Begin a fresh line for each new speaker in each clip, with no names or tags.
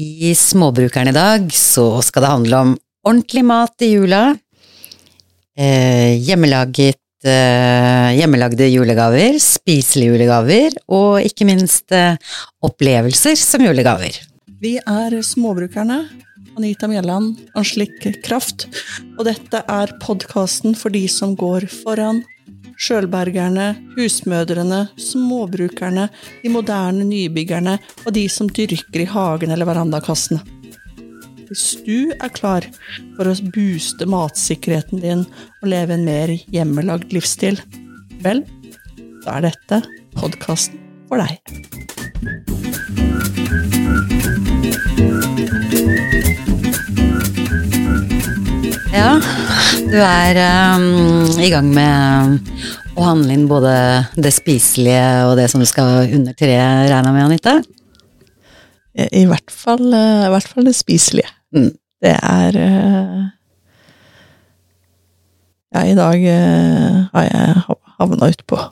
I Småbrukeren i dag så skal det handle om ordentlig mat i jula. Eh, eh, hjemmelagde julegaver, spiselige julegaver, og ikke minst eh, opplevelser som julegaver.
Vi er Småbrukerne. Anita Mjelland, Anslik Kraft. Og dette er podkasten for de som går foran. Sjølbergerne, husmødrene, småbrukerne, de moderne nybyggerne og de som dyrker i hagen eller verandakassene. Hvis du er klar for å booste matsikkerheten din og leve en mer hjemmelagd livsstil, vel, da er dette podkasten for deg.
Ja, du er um, i gang med å handle inn både det spiselige og det som du skal under treet, regner med, Anita?
I, i, hvert, fall, uh, I hvert fall det spiselige.
Mm.
Det er uh, Ja, i dag uh, har jeg havna utpå.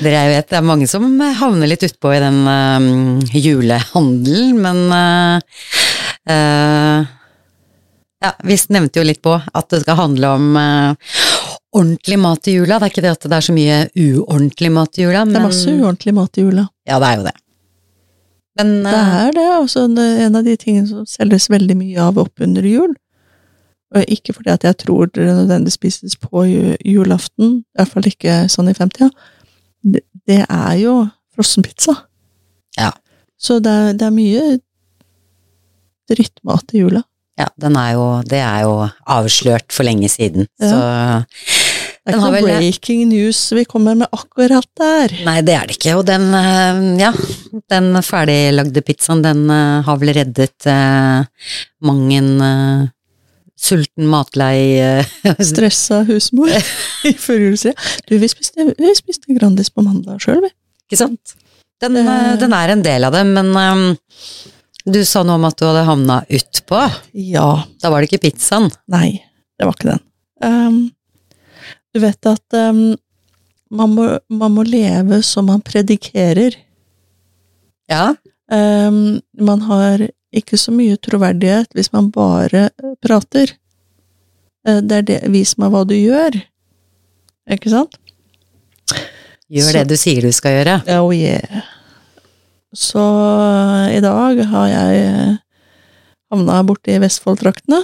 Dere jeg vet, det er mange som havner litt utpå i den uh, julehandelen, men Uh, ja, vi nevnte jo litt på at det skal handle om uh, ordentlig mat i jula. Det er ikke det at det er så mye uordentlig mat i jula,
men Det er masse uordentlig mat i jula.
Ja, det er jo det.
Men uh, Det er det. Altså, det er en av de tingene som selges veldig mye av oppunder jul. Og ikke fordi at jeg tror det nødvendigvis spises på julaften, i hvert fall ikke sånn i femtida. Det, det er jo frossenpizza.
Ja.
Så det er, det er mye drittmat i jula.
Ja, er jo, det er jo avslørt for lenge siden, ja. så
det er ikke vel... breaking news vi kommer med akkurat der.
Nei, det er det ikke, og den, eh, ja, den ferdiglagde pizzaen, den eh, har vel reddet eh, mang en eh, sulten, matlei eh.
Stressa husmor i førjulstida. Du, vi spiste, vi spiste Grandis på mandag sjøl, vi.
Ikke sant? Den, uh, den, er en del av det, men du sa noe om at du hadde havna utpå.
Ja.
Da var det ikke pizzaen?
Nei, det var ikke den. Um, du vet at um, man, må, man, må, leve som man predikerer.
Ja.
Um, man har ikke så mye troverdighet hvis man bare prater. Uh, det er det, vis meg hva du gjør. Ikke sant?
Gjør så, det du sier du skal gjøre.
Oh yeah. Så i dag har jeg eh, havna borte i Vestfold-traktene.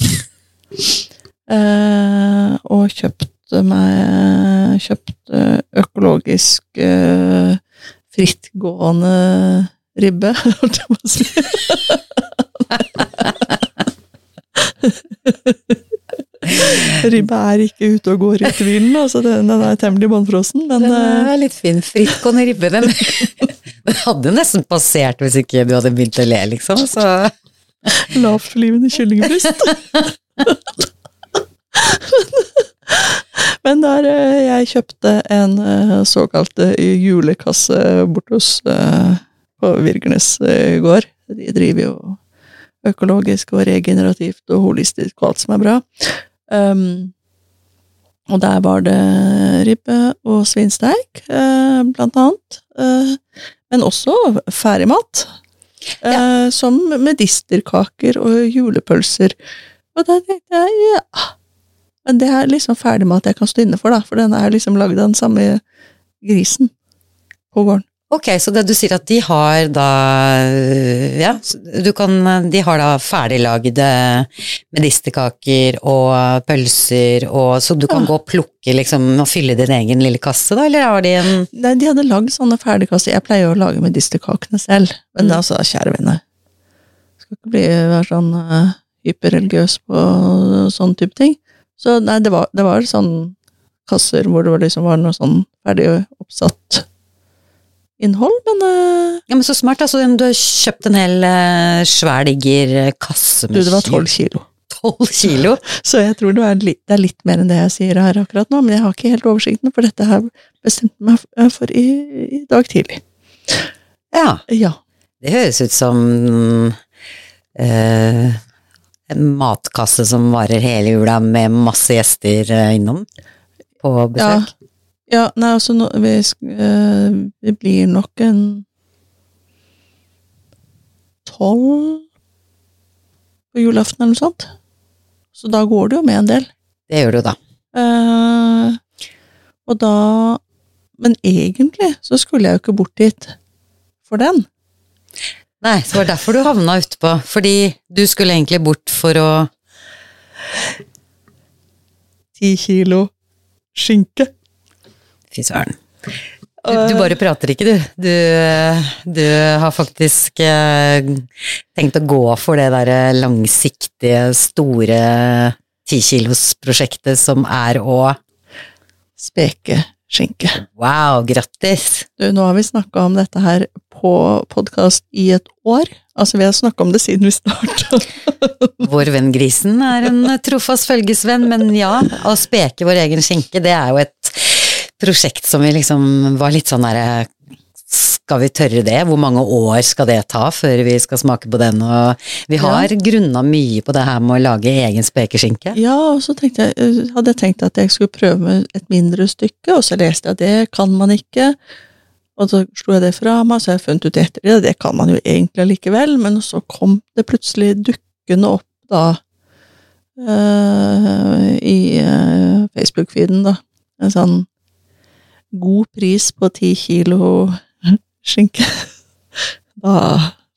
eh, og kjøpt meg Kjøpt økologisk eh, frittgående ribbe, holdt jeg på å si. Ribba er ikke ute og går i tvilen, altså den, den er temmelig bånnfrossen, men
Den er eh, litt fin. Frittgående ribbe, den, den hadde nesten passert hvis ikke du hadde begynt å le, liksom. Så
Lavtflyvende kyllingbryst. Men der eh, jeg kjøpte en eh, såkalt julekasse borte hos på Virgernes gård De driver jo økologisk og regenerativt og holistisk og alt som er bra. Um, og der var det ribbe og svinsteik, uh, blant annet. Uh, men også ferdigmat. Uh, ja. Som medisterkaker og julepølser. Og da tenkte jeg ja Men det er liksom ferdigmat jeg kan stå inne for, da, for den er liksom lagd av den samme grisen på gården.
Ok, så det du sier at de har da Ja, du kan De har da ferdiglagde medisterkaker og pølser og Så du kan ja. gå og plukke liksom og fylle din egen lille kasse, da, eller har de en
Nei, de hadde lagd sånne ferdigkasser. Jeg pleier å lage medisterkakene selv, men mm. altså, kjære venner Skal ikke bli, være sånn uh, hyperreligiøs på sånn type ting. Så nei, det var, det var sånn kasser hvor det liksom var noe sånn ferdig oppsatt innhold, men uh,
Ja, men Så smart, altså. Du har kjøpt en hel uh, svær, diger eh, kasse
med Du, det var tolv kilo.
12 kilo?
så jeg tror det er, litt, det er, litt, mer enn det jeg sier her akkurat nå, men jeg har ikke helt oversikten, for dette her jeg bestemt meg for i, i, dag tidlig.
Ja.
ja.
Det høres ut som uh, en matkasse som varer hele jula med masse gjester innom på besøk.
Ja. Ja, nei, altså no, vi, uh, vi, blir nok en tolv på julaften eller noe sånt. Så da går det jo med en del.
Det gjør du, da.
Eh, og da Men egentlig så skulle jeg jo ikke bort dit for den.
Nei, så var det derfor du havna utpå. Fordi du skulle egentlig bort for å
Ti kilo skinke.
Fy søren. Du, du bare prater ikke, du. Du, du har faktisk eh, tenkt å gå for det derre langsiktige, store tikilosprosjektet som er å
Speke skinke.
Wow, grattis!
Du, nå har vi snakka om dette her på podkast i et år. Altså, vi har snakka om det siden vi starta.
Vår venn Grisen er en trofast følgesvenn, men ja, å speke vår egen skinke, det er jo et prosjekt som vi liksom var litt sånn derre skal vi tørre det? Hvor mange år skal det ta før vi skal smake på den? Og vi har ja. grunna mye på det her med å lage egen spekeskinke.
Ja, og så jeg, hadde jeg tenkt at jeg skulle prøve med et mindre stykke, og så leste jeg at det kan man ikke. Og så slo jeg det fra meg, så har jeg funnet ut etter det, det kan man jo egentlig likevel, men så kom det plutselig dukkende opp da øh, i øh, Facebook-feeden, da. En sånn god pris på ti kilo skinke. Da,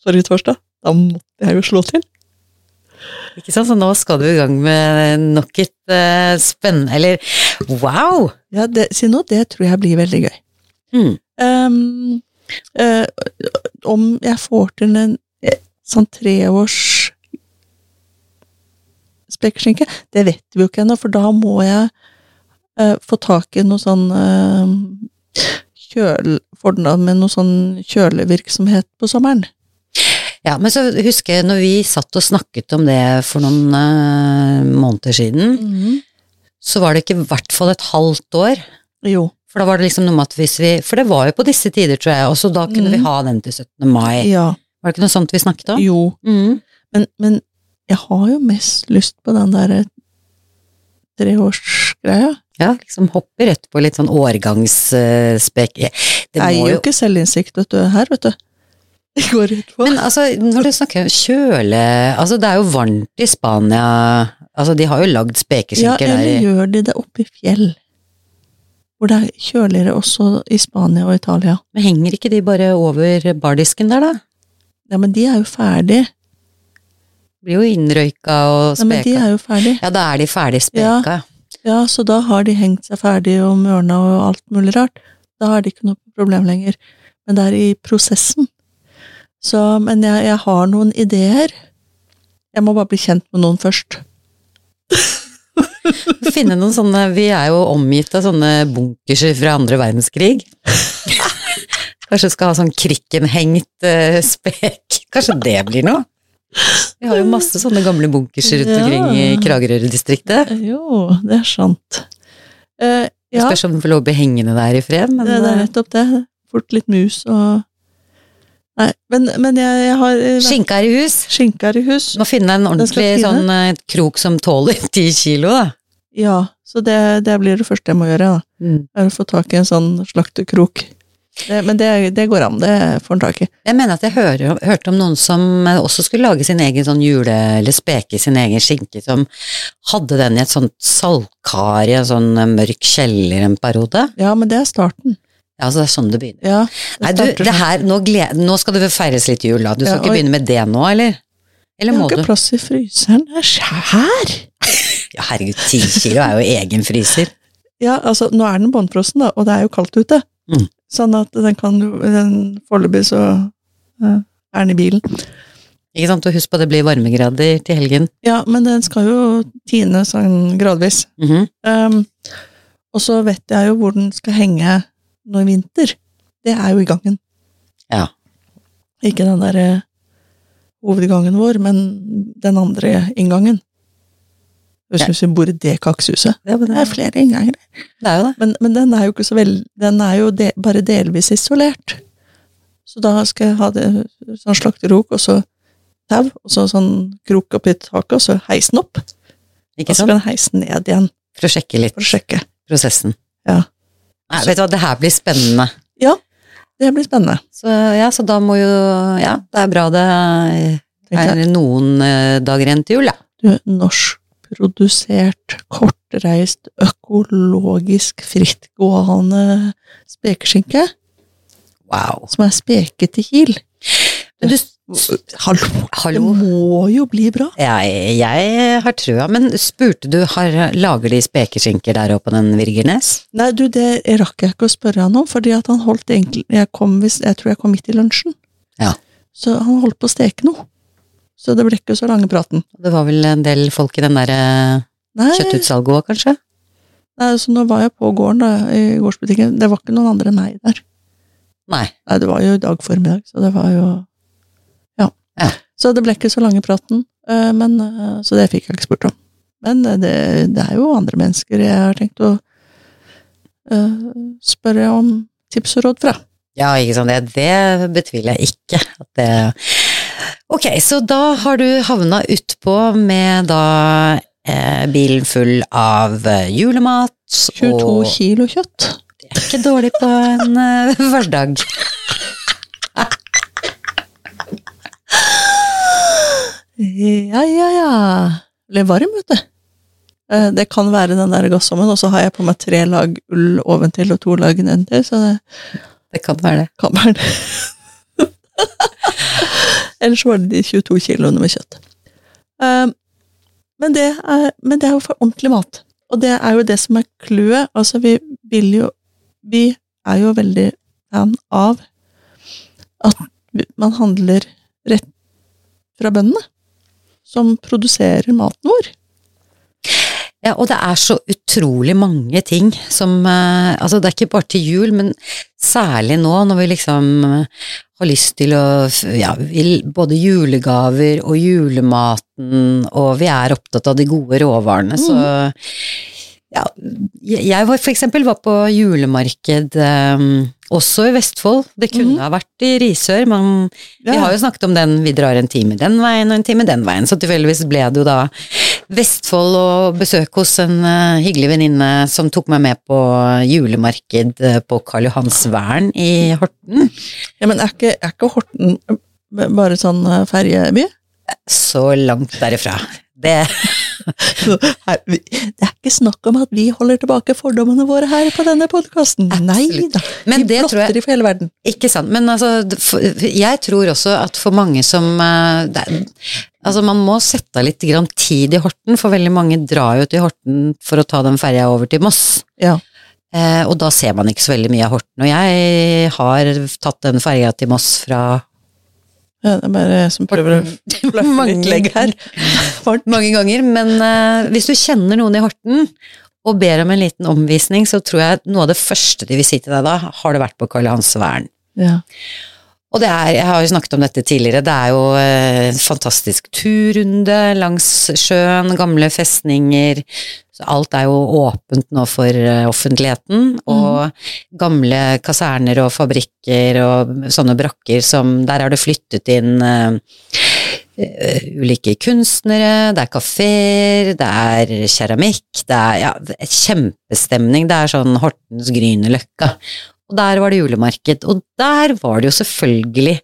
forrige torsdag, da måtte jeg jo slå til.
Ikke sant, så nå skal du i gang med nok et uh, spennende Eller wow!
Ja, det, si nå, det tror jeg blir veldig gøy.
Mm.
Um, uh, om jeg får til en sånn treårs spekeskinke, det vet vi jo ikke ennå, for da må jeg uh, få tak i noe sånn kjøl, fordel med noe sånn kjølevirksomhet på sommeren.
Ja, men så husker jeg når vi satt og snakket om det for noen eh, måneder siden,
mm.
så var det ikke i hvert fall et halvt år.
Jo.
For da var det liksom noe med at hvis vi For det var jo på disse tider, tror jeg, og så da kunne mm. vi ha den til 17. mai.
Ja.
Var det ikke noe sånt vi snakket om?
Jo.
Mm.
Men, men, jeg har jo mest lyst på den derre treårsgreia.
Ja, liksom hopper rett på litt sånn årgangsspek.
Det er jo ikke selvinnsikt vet du, her, vet du. Det går ut på.
Men altså, når du snakker om kjøle Altså, det er jo varmt i Spania. Altså, de har jo lagd spekeskinker
der. Ja, eller
der.
gjør de det oppe i fjell? Hvor det er kjøligere også i Spania og Italia.
Men henger ikke de bare over bardisken der, da?
Ja, men de er jo ferdig.
Blir jo innrøyka og speka.
Ja, men de er jo ferdig.
Ja, da er de ferdig speka.
Ja. Ja, så da har de hengt seg ferdig og mørna og alt mulig rart. Da har de ikke noe problem lenger. Men det er i prosessen. Så, men jeg, jeg har noen ideer. Jeg må bare bli kjent med noen først.
Finne noen sånne Vi er jo omgitt av sånne bunkerser fra andre verdenskrig. Kanskje skal ha sånn krikkenhengt uh, spek. Kanskje det blir noe? Vi har jo masse sånne gamle bunkerser rundt omkring i Kragerø-distriktet.
Jo, det er sant. Uh, ja.
Spørs om du får lov å bli hengende der i fred, men
det, det er eh, nettopp det. Fort litt mus og Nei, men, men jeg, jeg, har
eh, Skinka er i hus?
Skinka er i hus.
Må finne en ordentlig sånn krok som tåler ti kilo, da.
Ja, så det, det, blir det første jeg må gjøre, da.
Mm.
Er å få tak i en sånn slaktekrok. Det, men det, det, går an, det får en tak i.
Jeg mener at jeg hører, hørte om noen som også skulle lage sin egen sånn jule... Eller speke sin egen skinke, som hadde den i et sånt saltkar i en sånn mørk kjeller en periode.
Ja, men det er starten.
Ja, så det er sånn det begynner.
Ja,
det Nei, du, det her, nå, gled, nå, skal det feires litt jul, da. Du skal ja, ikke begynne med det nå, eller? Eller
må du? Jeg har ikke plass i fryseren. Her!
ja, herregud, ti kilo er jo egen fryser.
Ja, altså, nå er den båndfrossen, da, og det er jo kaldt ute.
Mm.
Sånn at den kan Foreløpig så er den i bilen.
Ikke sant, og husk på det blir varmegrader til helgen.
Ja, men den skal jo tine sånn gradvis.
Mm -hmm.
um, og så vet jeg jo hvor den skal henge nå i vinter. Det er jo i gangen.
Ja.
Ikke den derre hovedgangen vår, men den andre inngangen. Hvis vi bor i det kakshuset.
Ja, det,
er flere innganger.
Det er jo det.
Men, men, den er jo ikke så vel, den er jo de, bare delvis isolert. Så da skal jeg ha det sånn slakterok, og så tau, og så sånn krok oppi taket, og så heise den opp.
Ikke
sant? Og så kan heise den ned igjen.
For å sjekke litt
For å sjekke.
prosessen.
Ja.
Nei, vet du hva, det her blir spennende.
Ja. Det blir spennende.
Så ja, så da må jo Ja, det er bra det er noen eh, dager igjen til jul, da.
Du, norskprodusert, kortreist, økologisk, frittgående spekeskinke
Wow.
som er speket i Kiel.
Du,
Hallo! Det må jo bli bra.
Jeg, jeg har trua, men spurte du, har, lager de spekeskinker der oppe på den Virgernes?
Nei, du, det rakk jeg ikke å spørre han om, fordi at han holdt egentlig Jeg, kom, jeg tror jeg kom midt i lunsjen.
Ja.
Så han holdt på å steke noe. Så det ble ikke så lange praten.
Det var vel en del folk i den der eh, kjøttutsalget òg, kanskje?
nei, så nå var jeg på gården, da, i gårdsbutikken. Det var ikke noen andre enn meg der.
Nei.
Nei, det var jo i dag formiddag, så det var jo Ja.
Ja.
Så det ble ikke så lange praten, eh, men, eh, så det fikk jeg ikke spurt om. Men det, det er jo andre mennesker jeg har tenkt å uh, spørre om tips og råd fra.
Ja, ikke sant, det, det betviler jeg ikke. At det Ok, så da har du havna utpå med da eh, bilen full av eh, julemat
22
og
kilo kjøtt.
Det er ikke dårlig på en eh, hverdag.
Ja, ja, ja. Ble varm, vet du. Eh, Det kan være den der gassommen, og så har jeg på meg tre lag ull oventil og to lag nedentil, så det
Det kan være det.
kan være det. Ellers var det de 22 kiloene med kjøtt. Eh, Men det, er, men det er jo for ordentlig mat. Og det er jo det som er clouet. Altså, vi vil jo Vi er jo veldig fan av at man handler rett fra bøndene. Som produserer maten vår.
Ja, og det er så utrolig mange ting som eh, Altså, det er ikke bare til jul, men særlig nå når vi liksom har lyst til å Ja, både julegaver og julematen, og vi er opptatt av de gode råvarene, så ja, jeg var for eksempel var på julemarked eh, også i Vestfold. Det kunne
mm.
ha vært i Risør, men vi har jo snakket om den, vi drar en time den veien og en time den veien, så tilfeldigvis ble det jo da Vestfold og besøk hos en eh, hyggelig venninne som tok meg med på julemarked eh, på Karl Johans Vern i Horten.
Ja, men er ikke, er ikke Horten bare sånn eh, ferjeby?
Så langt derifra. Det,
det er ikke snakk om at vi holder tilbake fordommene våre her på denne podkasten. Nei da.
Men
vi
det tror jeg-
blotter de for hele verden.
Ikke sant, men altså, jeg tror også at for mange som det, er- Altså, man må sette av litt grann tid i Horten, for veldig mange drar jo til Horten for å ta den ferja over til Moss.
Ja.
Eh, og da ser man ikke så veldig mye av Horten. Og jeg har tatt den ferja til Moss fra
Ja, Det er bare jeg som prøver å
bløffe
litt legg her.
mange ganger, men eh, hvis du kjenner noen i Horten og ber om en liten omvisning, så tror jeg noe av det første de vil si til deg da, har det vært på Karl Johans Vern.
Ja.
Og det er, jeg har jo snakket om dette tidligere, det er jo eh, en fantastisk turrunde langs sjøen, gamle festninger, så alt er jo åpent nå for eh, offentligheten, og gamle kaserner og fabrikker og sånne brakker som, der har det flyttet inn uh, eh, ulike kunstnere, det er kaféer, det er keramikk, det er ja, kjempestemning, det er sånn Hortens Grünerløkka. Og der var det julemarked, og der var det jo selvfølgelig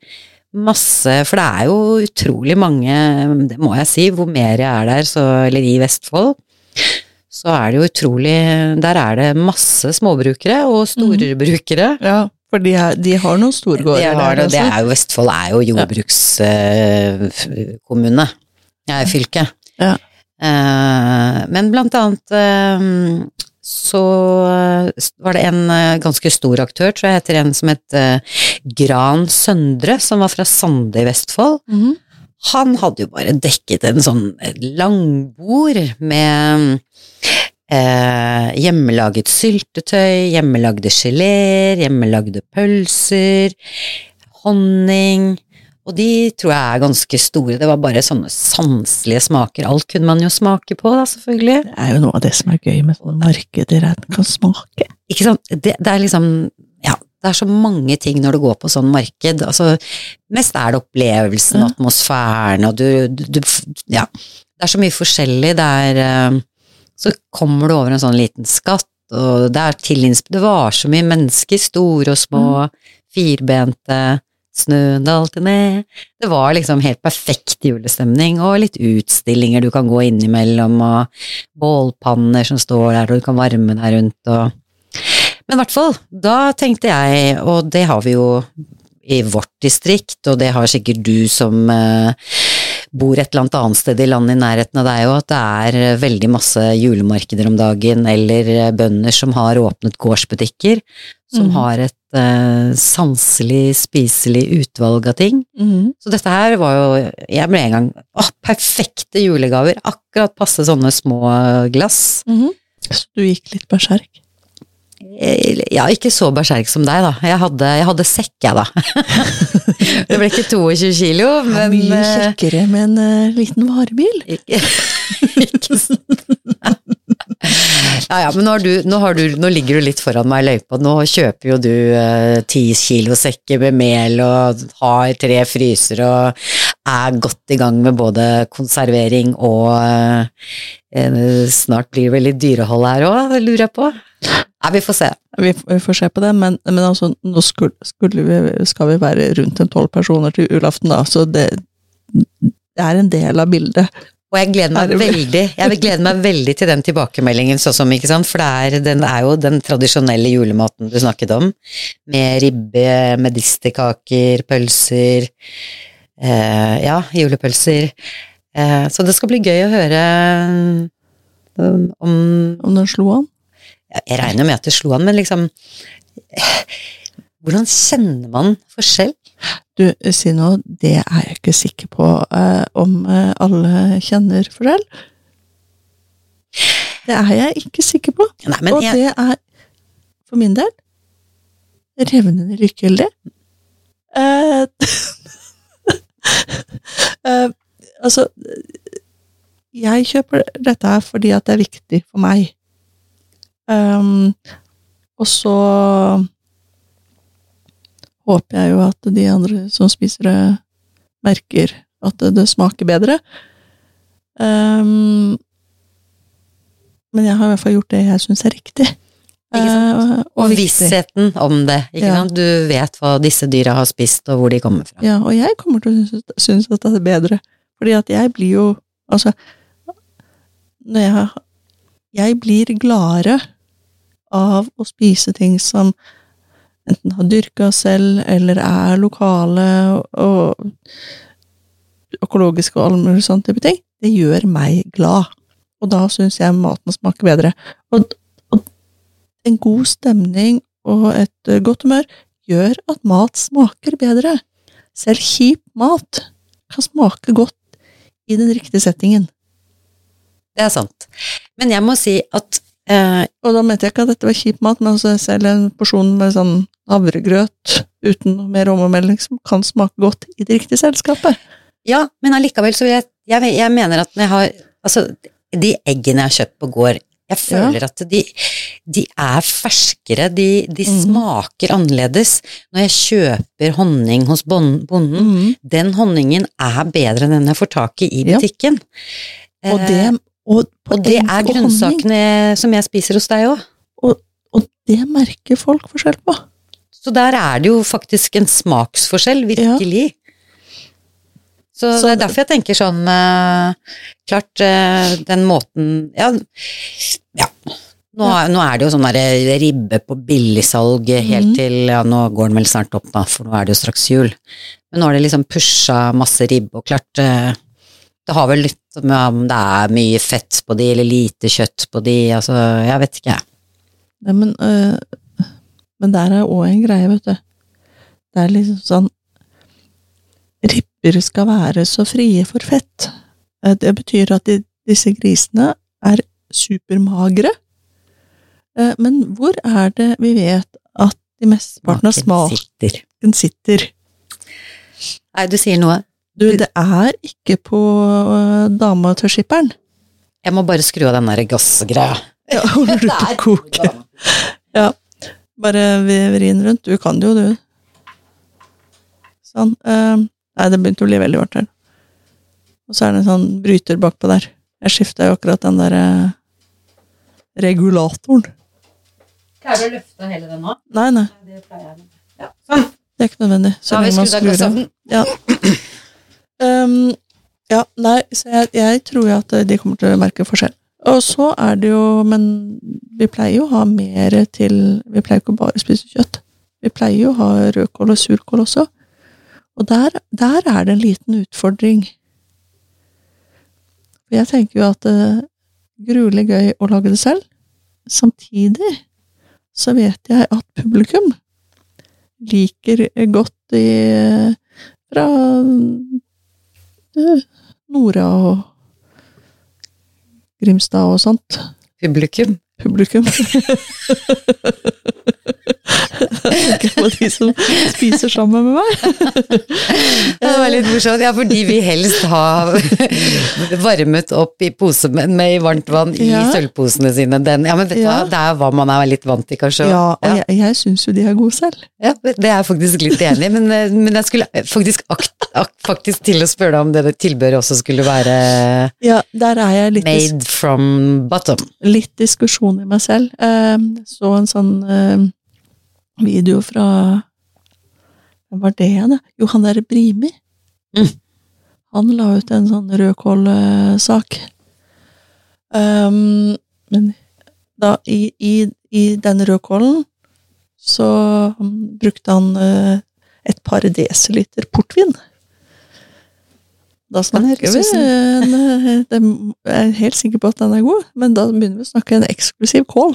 masse, for det er jo utrolig mange, det må jeg si, hvor mer jeg er der, så, eller i Vestfold, så er det jo utrolig, der er det masse småbrukere og storbrukere.
ja, for de, er, de har noen storgårder
De har,
der.
det
altså.
er jo, Vestfold er jo jordbrukskommune, jeg er fylke.
Ja.
Uh, men blant annet eh, så var det en eh, ganske stor aktør, tror jeg heter en som het eh, Gran Søndre, som var fra Sande i Vestfold.
Mhm.
Han hadde jo bare dekket en sånn langbord med eh, hjemmelaget syltetøy, hjemmelagde geléer, hjemmelagde pølser, honning. Og de tror jeg er ganske store. Det var bare sånne sanselige smaker. Alt kunne man jo smake på, da, selvfølgelig.
Det er jo noe av det som er gøy med sånne markeder, at man kan smake.
Ikke sant? Det, det er liksom Ja, det er så mange ting når du går på sånn marked. Altså, mest er det opplevelsen,
Ja.
atmosfæren, og du, du, du Ja. Det er så mye forskjellig. Det er eh, Så kommer du over en sånn liten skatt, og det er til Det var så mye mennesker, store og små, firbente, snøen dalte ned. Det var liksom helt perfekt julestemning, og litt utstillinger du kan gå innimellom, og bålpanner som står der, og du kan varme deg rundt og Men i hvert fall, da tenkte jeg, og det har vi jo i vårt distrikt, og det har sikkert du som eh, bor et eller annet annet sted i landet i nærheten av deg og at det er veldig masse julemarkeder om dagen, eller eh, bønder som har åpnet gårdsbutikker, som
Mhm.
har et uh, sanselig, spiselig utvalg av ting.
Mhm.
Så dette her var jo Jeg ble en gang Å, perfekte julegaver! Akkurat passe sånne små glass.
Mhm. Så du gikk litt berserk?
Eh, Ja, ikke så berserk som deg, da. Jeg hadde, jeg hadde sekk, jeg, da. det ble ikke 22 kilo, men
mye
eh,
kjekkere med en uh, liten varebil.
Ikke, sant. Ja ja, men nå, har du, nå, har du, nå ligger du litt foran meg i løypa. Nå kjøper jo du eh, ti kilo sekker med mel og har tre fryser og er godt i gang med både konservering og eh, eh, Snart blir det vel litt dyrehold her òg, lurer jeg på. Nei, vi får se.
Vi, vi får se på det, men, men altså, nå skulle, skulle vi, skal vi være rundt en tolv personer til julaften, da, så det, det er en del av bildet.
Og jeg gleder meg veldig jeg gleder meg veldig til den tilbakemeldingen, sånn som, for det er, den er jo den tradisjonelle julematen du snakket om, med ribbe, medisterkaker, pølser, eh, ja, julepølser. Eh, så det skal bli gøy å høre um, om
Om den slo an.
Jeg regner med at det slo han, men liksom Hvordan kjenner man forskjell?
Du, si nå, det er jeg ikke sikker på eh, om eh, alle kjenner forskjell. Det er jeg ikke sikker på.
Nei, men
Og
jeg,
det er, for min del, revnende likegyldig. Eh, eh, altså, jeg kjøper dette her fordi at det er viktig for meg. Um, og så håper jeg jo at de andre som spiser det, merker at det, det smaker bedre. Um, men jeg har i hvert fall gjort det jeg syns er riktig. Eh,
og
viktig.
vissheten om det, ikke
Ja.
sant? Du vet hva disse dyra har spist, og hvor de kommer fra.
Ja, og jeg kommer til å synes- synes at det er bedre. Fordi at jeg blir jo Altså, når jeg Jeg blir gladere av å spise ting som enten har dyrka selv, eller er lokale og økologiske og all mulig sånn type ting. Det gjør meg glad. Og da syns jeg maten smaker bedre. Og, og en god stemning og et eh, godt humør gjør at mat smaker bedre. Selv kjip mat kan smake godt i den riktige settingen.
Det er sant. Men jeg må si at eh,
Og da mente jeg ikke at dette var kjip mat, men altså selv en porsjon med sånn havregrøt uten noe mer ommelding som kan smake godt i det riktige selskapet.
Ja, men allikevel så vil jeg, jeg Jeg mener at når jeg har Altså, de eggene jeg har kjøpt på gård, jeg føler at de, de er ferskere, de, de
mm.
smaker annerledes. Når jeg kjøper honning hos bonden, bonden, den honningen er bedre enn den jeg får tak i i
butikken. Ja. Og
Eh,
det, og,
og det er
og honning,
som jeg spiser hos deg òg.
Og det merker folk forskjell på.
Så der er det jo faktisk en smaksforskjell, virkelig. Så,
Så-
det er derfor jeg tenker sånn uh, Klart, uh, den måten Ja. ja. Nå, nå er det jo sånn der ribbe på billigsalg helt
mm.
til Ja, nå går den vel snart opp, da, for nå er det jo straks jul. Men nå har de liksom pusha masse ribbe, og klart uh, Det har vel litt om det er mye fett på de, eller lite kjøtt på de, altså Jeg vet ikke.
Nei, men, øh, men der er òg en greie, vet du. Det er liksom sånn Ribber skal være så frie for fett. Eh, Det betyr at de, disse grisene er supermagre. Eh, Men hvor er det vi vet at de mesteparten av
Smaken sitter.
sitter?
Nei, du sier noe.
Du, det er ikke på øh, dama til skipperen.
Jeg må bare skru av den der gassgreia.
Ja, holder du på å koke? Ja. Bare vri den rundt. Du kan det jo, du. Sånn. Uh, nei, det begynte å bli veldig varmt her. Og så er det en sånn bryter bakpå der. Jeg skifta jo akkurat den der uh, regulatoren.
Klarer du å løfte hele den nå?
Nei, nei.
Ja, sånn.
Det er ikke nødvendig. Så
Da har vi skrudd av
gassovnen. av. Um, ja, nei, så jeg, jeg tror jo at de kommer til å merke forskjell. Og så er det jo Men vi pleier jo å ha mer til Vi pleier ikke å bare spise kjøtt. Vi pleier jo å ha rødkål og surkål også. Og der, der er det en liten utfordring. For jeg tenker jo at det er gruelig gøy å lage det selv. Samtidig så vet jeg at publikum liker godt i fra eh, Nora og Grimstad og sånt.
Publikum.
Publikum. Jeg tenker på de som spiser sammen med meg.
Det var litt morsomt, ja, fordi vi helst har varmet opp i pose med, med varmt vann i
Ja.
sølvposene sine. Den, ja, men vet du
Ja.
hva, det er hva man er litt vant til, kanskje.
Ja, og
ja.
jeg, jeg syns jo de er gode selv.
Ja, det er jeg faktisk litt enig i, men, eh, men jeg skulle faktisk, akt, akt, faktisk til å spørre deg om det tilbøret også skulle være
Ja, der er jeg litt,
made from bottom.
litt diskusjon i meg selv. Eh, så en sånn eh, video fra Hvem var det igjen? Jo, han derre Brimi.
Mm.
Han la ut en sånn rødkålsak. Um, men da, i, i, i den rødkålen så brukte han et par desiliter portvin. Da snakker vi en, eh, Jeg er helt sikker på at den er god, men da begynner vi å snakke en eksklusiv kål.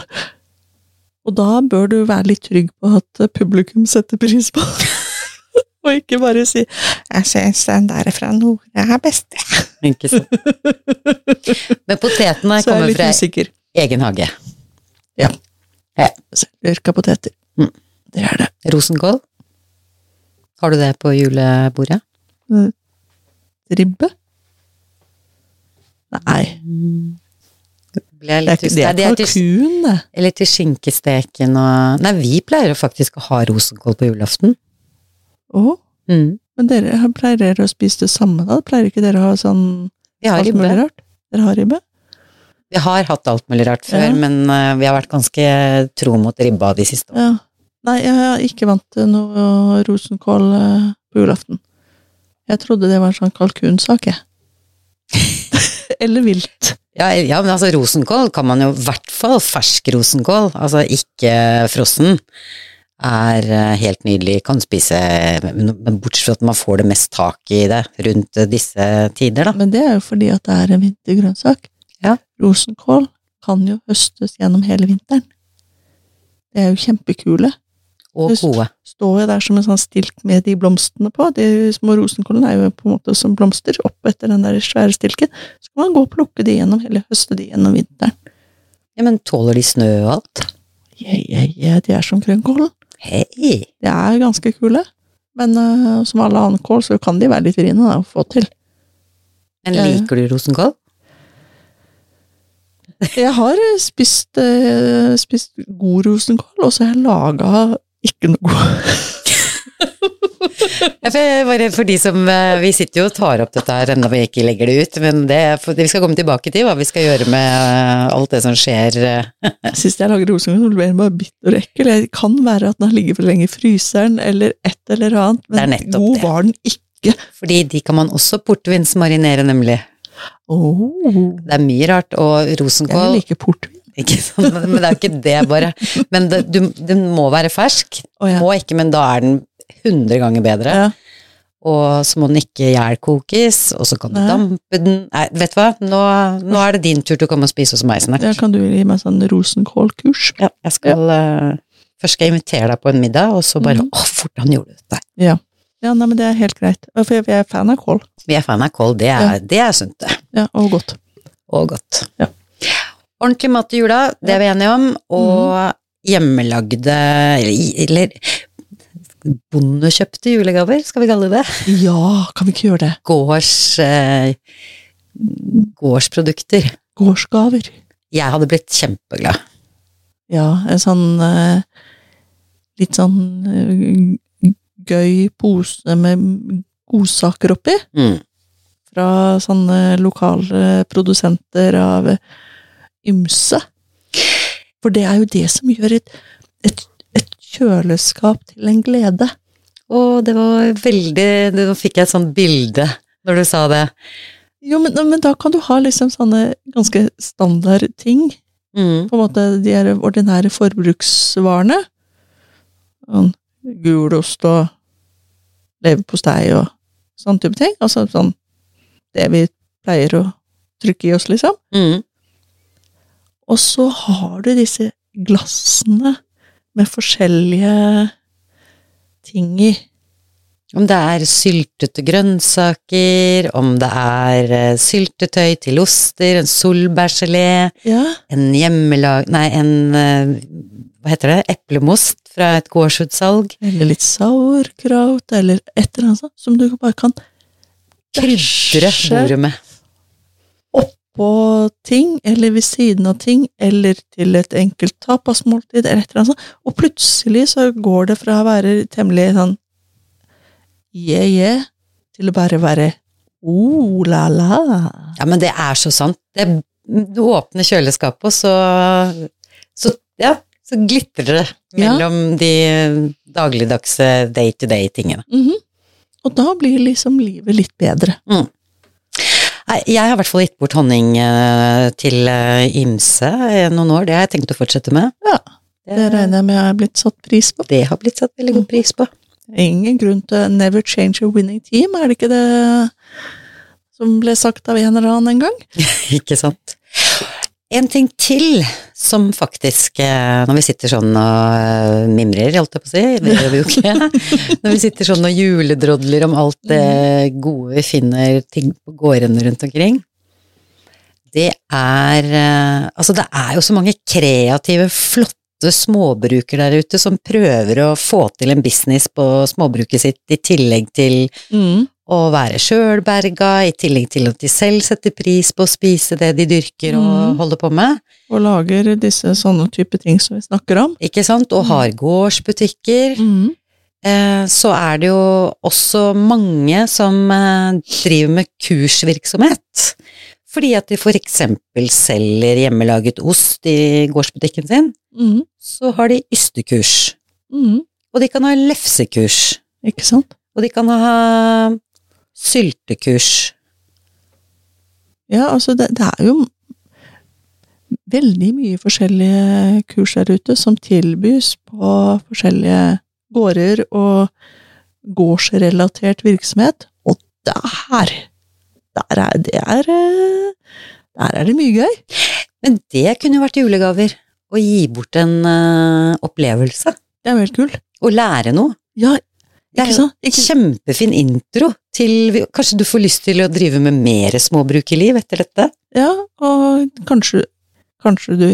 Og da bør du være litt trygg på at publikum setter pris på Og ikke bare si 'Jeg syns den der fra Nora er best'.
Ikke sant? Men potetene
jeg er
kommer fra
usikker.
egen hage.
Selvdyrka poteter.
Mm.
Det er det.
Rosenkål? Har du det på julebordet?
Ribbe? Nei, det er,
litt
det er
det er
kalkun, det.
eller til skinkesteken og Nei, vi pleier faktisk å ha rosenkål på julaften.
Å,
Mm.
men dere pleier dere å spise det samme da? Pleier ikke dere å ha sånn
Vi har
alt mulig
ribbe.
Dere har ribbe?
Vi har hatt alt mulig rart før,
Ja.
men uh, vi har vært ganske tro mot ribba de siste årene.
Ja. Nei, jeg er ikke vant til noe rosenkål uh, på julaften. Jeg trodde det var en sånn kalkunsak, jeg. Eller vilt.
Ja, ja, men altså rosenkål kan man jo i hvert fall fersk rosenkål, altså ikke frossen, er eh, helt nydelig. Kan spise, men bortsett fra at man får det mest tak i det rundt disse tider, da.
Men det er jo fordi at det er en vintergrønnsak.
Ja.
Rosenkål kan jo høstes gjennom hele vinteren. Det er jo kjempekule.
Og gode.
Står jo der som en sånn stilk med de blomstene på. De små rosenkålene er jo på en måte som blomster opp etter den der svære stilken. Så kan man gå og plukke de gjennom, eller høste de gjennom vinteren.
Ja, men tåler de snø og alt?
Ja, ja, ja, de er som grønnkålen.
Hei!
De er ganske kule. Men uh, som alle annen kål, så kan de være litt vriene da, å få til.
Men liker du rosenkål?
Jeg har spist, eh, spist god rosenkål, og så har jeg laga ikke noe god.
Bare for de som eh, Vi sitter jo og tar opp dette her enda vi ikke legger det ut, men det, vi skal komme tilbake til hva vi skal gjøre med eh, alt det som skjer. eh.
Sist jeg lager rosenkål, så ble den bare bitter og ekkel. Det kan være at den har ligget for lenge i fryseren, eller et eller annet,
Det
men god
det.
var den ikke.
Fordi de kan man også portvinsmarinere, nemlig.
Oh,
Det er mye rart, og rosenkål jeg
liker portvin.
Ikke sant? Men, men det er jo ikke det, bare. Men det, du, den må være fersk.
Oh, ja.
Må ikke, men da er den 100 ganger bedre.
Ja.
Og så må den ikke gjærkokes, og så kan du
Nei.
dampe den Nei, vet du hva, nå, nå er det din tur til å komme og spise hos meg snart.
Ja, kan du gi meg sånn rosenkålkurs?
Ja, jeg skal eh, Først skal jeg invitere deg på en middag, og så bare
mm.
Å, han gjorde dette?
Ja. ja, nei, men det er helt greit. For jeg er fan av kål.
Vi er fan av kål, det er, det er sunt, det.
Ja, og godt.
Og godt.
Ja.
Ordentlig mat i jula, det er vi enige om, og
Mhm.
hjemmelagde eller, bondekjøpte julegaver, skal vi kalle det.
Ja, kan vi ikke gjøre det?
Gårds eh, gårdsprodukter.
Gårdsgaver.
Jeg hadde blitt kjempeglad.
Ja, en sånn eh, litt sånn eh, gøy pose med godsaker oppi.
Mm.
Fra sånne lokale produsenter av ymse. For det er jo det som gjør et, et, et kjøleskap til en glede.
Å, det var veldig Nå fikk jeg et sånt bilde når du sa det.
Jo, men, men da kan du ha liksom sånne ganske standard ting.
Mm.
På en måte de er ordinære forbruksvarene. Sånn gulost og leverpostei og sånn type ting. Altså sånn det vi pleier å trykke i oss, liksom.
Mm.
Og så har du disse glassene med forskjellige ting i.
Om det er syltete grønnsaker, om det er eh, syltetøy til oster, en solbærgelé,
Ja,
en hjemmelag... Nei, en eh, Hva heter det? Eplemost fra et gårdsutsalg.
eller litt sauerkraut, eller et eller annet sånt, som du bare kan
Krydre bordet med.
Oppå ting, eller ved siden av ting, eller til et enkelt tapasmåltid, eller et eller annet sånt. Og plutselig så går det fra å være temmelig sånn yeah, til å bare være oh la la.
Ja, men det er så sant. Det, du åpner kjøleskapet, og så, så Ja, så glitrer det
Ja.
mellom de dagligdagse day to day-tingene.
Mhm. Og da blir liksom livet litt bedre.
Nei, Jeg har i hvert fall gitt bort honning eh, til eh, ymse i noen år. Det har jeg tenkt å fortsette med.
Ja, Det regner jeg med er blitt satt pris på.
Det har blitt satt veldig god pris på.
Ingen grunn til never change a winning team, er det ikke det som ble sagt av en eller annen en gang?
Ikke sant? En ting til som faktisk, eh, når vi sitter sånn og eh, mimrer, holdt jeg på å si, det gjør vi jo ikke, når vi sitter sånn og juledrodler om alt det gode vi finner ting på gårdene rundt omkring, det er eh, Altså, det er jo så mange kreative, flotte småbruker der ute som prøver å få til en business på småbruket sitt i tillegg til
Mm.
Å være sjølberga, i tillegg til at de selv setter pris på å spise det de dyrker og
mm.
holder på med.
Og lager disse sånne type ting som vi snakker om.
Ikke sant? Og har gårdsbutikker.
Mm.
Eh, så er det jo også mange som eh, driver med kursvirksomhet. Fordi at de for eksempel selger hjemmelaget ost i gårdsbutikken sin,
Mm.
så har de ystekurs.
Mm.
Og de kan ha lefsekurs.
Ikke sant?
Og de kan ha syltekurs.
Ja, altså det, det er jo veldig mye forskjellige kurs der ute som tilbys på forskjellige gårder og gårdsrelatert virksomhet. Og der, der er det er, eh, Der er det mye gøy.
Men det kunne jo vært julegaver. Å gi bort en uh, opplevelse.
Det er veldig kult.
Å lære noe.
Ja,
Det er jo
sant?
Kjempefin intro til Kanskje du får lyst til å drive med mer småbrukerliv etter dette?
ja, og kanskje, kanskje du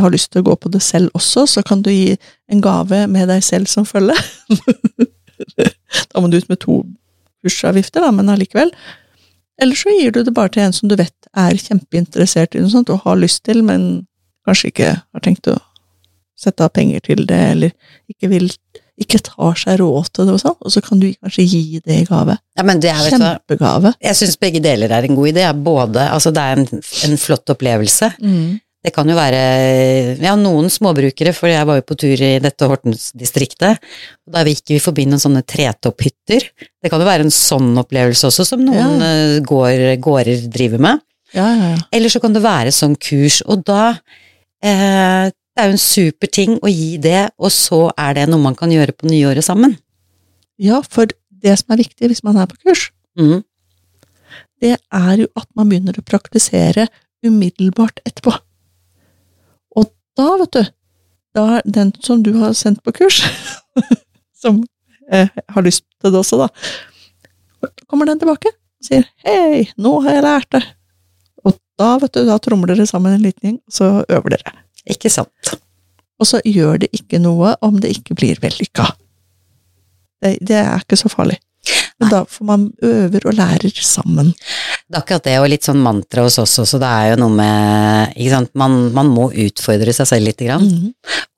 har lyst til å gå på det selv også, så kan du gi en gave med deg selv som følge. da må du ut med to kursavgifter, da, men allikevel. Eller så gir du det bare til en som du vet er kjempeinteressert i noe sånt, og har lyst til, men kanskje ikke har tenkt å sette av penger til det, eller ikke vil ikke tar seg råd til det og sånn, og så kan du kanskje gi det i gave.
Ja, men det er, du
Kjempegave.
jeg syns begge deler er en god idé. Både, altså det er en, en flott opplevelse. Det kan jo være ja, noen småbrukere, for jeg var jo på tur i dette Hortensdistriktet, og da gikk vi forbi noen sånne tretopphytter. Det kan jo være en sånn opplevelse også, som noen ja. gård, gårder driver med.
Ja, ja, ja.
Eller så kan det være sånn kurs, og da eh, Det er jo en super ting å gi det, og så er det noe man kan gjøre på nyåret sammen.
Ja, for det som er viktig hvis man er på kurs,
Mm.
det er jo at man begynner å praktisere umiddelbart etterpå. Og da, vet du, da er den som du har sendt på kurs, som eh, har lyst til det også, da, kommer den tilbake og sier 'hei, nå har jeg lært det'. Og da, vet du, da tromler dere sammen en liten gjeng, og så øver dere.
Ikke sant.
Og så gjør det ikke noe om det ikke blir vellykka. Det, det er ikke så farlig. Men da får man øver og lærer sammen.
Det er akkurat det, og litt sånn mantra hos oss også, det er jo noe med Ikke sant, man, man må utfordre seg selv lite grann.
Mhm.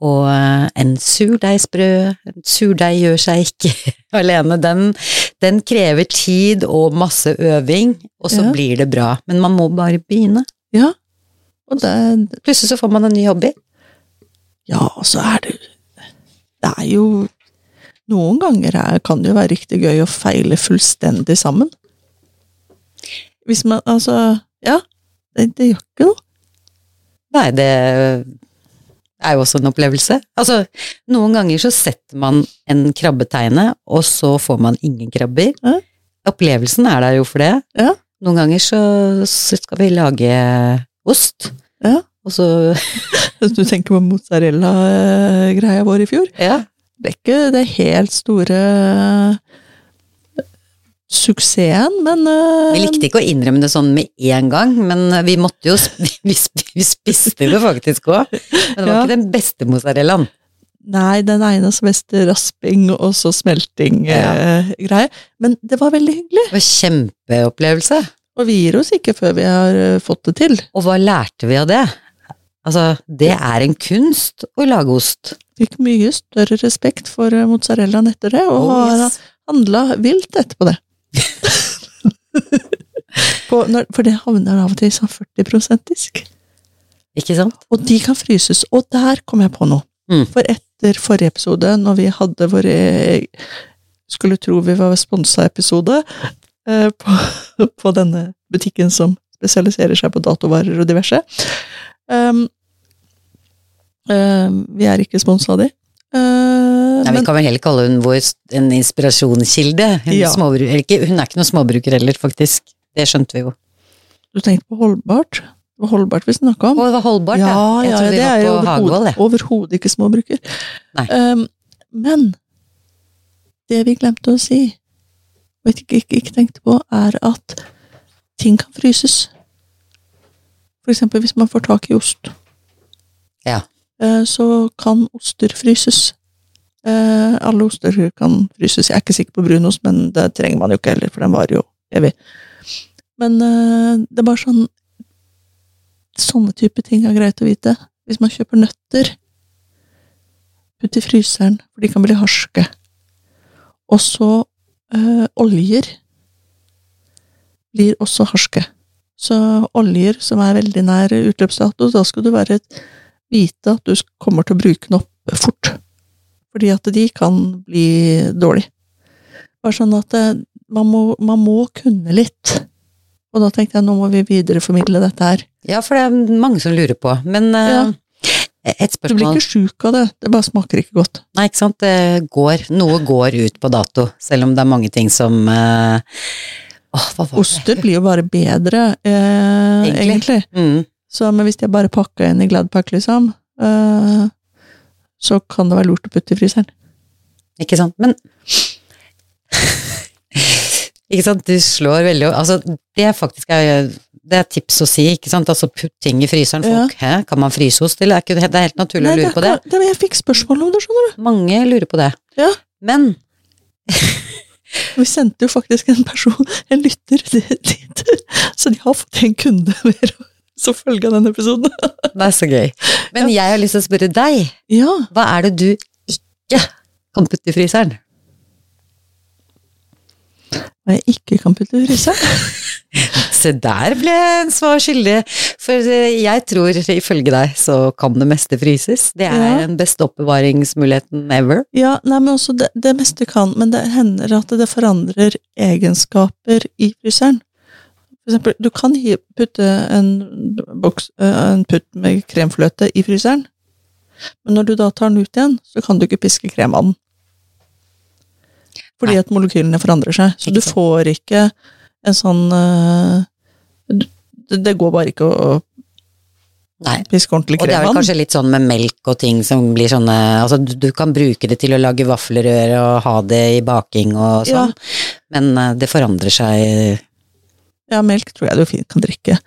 Og eh, en surdeigsbrød, en surdeig gjør seg ikke alene, den, den krever tid og masse øving, og så
Ja.
blir det bra. Men man må bare begynne.
Ja. Og det,
Plutselig så får man en ny hobby.
ja, og så er det Det er jo noen ganger er, kan det jo være riktig gøy å feile fullstendig sammen. Hvis man Altså, ja. Det, det gjør ikke noe.
Nei, det er jo også en opplevelse. Altså, noen ganger så setter man en krabbeteine, og så får man ingen krabber.
Ja.
Opplevelsen er der jo for det.
Ja.
Noen ganger så, så skal vi lage ost,
Ja.
og så
Du tenker på mozzarella-greia vår i fjor?
Ja.
Det er ikke det helt store eh, suksessen, men uh,
Vi likte ikke å innrømme det sånn med en gang, men vi måtte jo Vi, vi spiste det faktisk òg. Men det var
Ja.
ikke den beste mozzarellaen.
Nei, den egnes best til rasping og så smelting-greie. Men det var veldig hyggelig.
Det var kjempeopplevelse.
Og vi gir oss ikke før vi har eh, fått det til.
Og hva lærte vi av det? Altså, det er en kunst å lage ost.
Fikk mye større respekt for eh, mozzarellaen etter det, og
Oh,
har
yes.
handla vilt etterpå det. På, når, for det havner av og til i sånn 40 disk.
Ikke sant?
Og de kan fryses. Og der kom jeg på noe.
Mm.
For etter forrige episode, når vi hadde vår e- Skulle tro vi var sponsa episode eh, på, på denne butikken som spesialiserer seg på datovarer og diverse. Um, uh, vi er ikke sponsa av de. Uh,
Nei, vi kan vel heller kalle hun vår en inspirasjonskilde. Hun,
Ja.
småbru- ikke, hun er ikke noen småbruker heller, faktisk. Det skjønte vi jo.
du tenkte på holdbart? Det var holdbart vi snakka om.
Og det var holdbart,
ja,
Jeg
ja,
trodde vi
det er
var på Hagevold,
overhodet
jeg.
overhodet ikke småbruker. Um, men det vi glemte å si, og ikke, ikke, ikke tenkte på, er at ting kan fryses. For eksempel hvis man får tak i ost.
Ja.
Eh, Så kan oster fryses. Eh, Alle oster kan fryses. Jeg er ikke sikker på brunost, men det trenger man jo ikke heller, for den varer jo evig. Men eh, det er bare sånn Sånne type ting er greit å vite. Hvis man kjøper nøtter, putt i fryseren, for de kan bli harske. Og så eh, oljer blir også harske. Så oljer som er veldig nær utløpsdato, da skal du være vite at du kommer til å bruke den opp fort. Fordi at de kan bli dårlig. Bare sånn at eh, man må, man må kunne litt. Og da tenkte jeg nå må vi videreformidle dette her.
Ja, for det er mange som lurer på. Men eh,
Ja.
Et
Du blir ikke sjuk av det, det bare smaker ikke godt.
Nei, ikke sant. Det går, noe går ut på dato, selv om det er mange ting som eh, Åh, hva var det?
Oster blir jo bare bedre, eh,
Egentlig.
egentlig.
Mm.
Så, men hvis er bare pakka inn i Gladpack, liksom, eh, så kan det være lurt å putte i fryseren.
Ikke sant. Men Ikke sant, du slår veldig Altså, det er faktisk er, det er tips å si, ikke sant. Altså, putt ting i fryseren.
Ja.
Folk, hæ, kan man fryse ost, til, er ikke det det er helt naturlig
Nei,
å lure på det?
er det. Jeg fikk spørsmål om det, skjønner du.
Mange lurer på det.
Ja.
Men
Vi sendte jo faktisk en person, en lytter, dit. Så de har fått en kunde mer som følge av den episoden.
det er så gøy. Men jeg har lyst til å spørre deg,
Ja.
hva er det du ikke kan putte i fryseren?
Hva jeg ikke kan putte i fryseren.
Se der ble en svar skyldig. For eh, jeg tror, ifølge deg, så kan det meste fryses. Det er
Ja.
den beste oppbevaringsmuligheten ever.
Ja, nei, men også det, det meste kan, men det hender at det forandrer egenskaper i fryseren. For eksempel, du kan putte en, boks, eh, en putt med kremfløte i fryseren, men når du da tar den ut igjen, så kan du ikke piske krem av den. Fordi
Nei.
at molekylene forandrer seg, så
Ikke
du får ikke en sånn eh, det, går bare ikke å
Nei.
piske ordentlig
Og det er vel kanskje litt sånn med melk og ting som blir sånne Altså, du, kan bruke det til å lage vaffelrør og ha det i baking og
Ja.
sånn, men eh, det forandrer seg
Ja, melk tror jeg du fint kan drikke.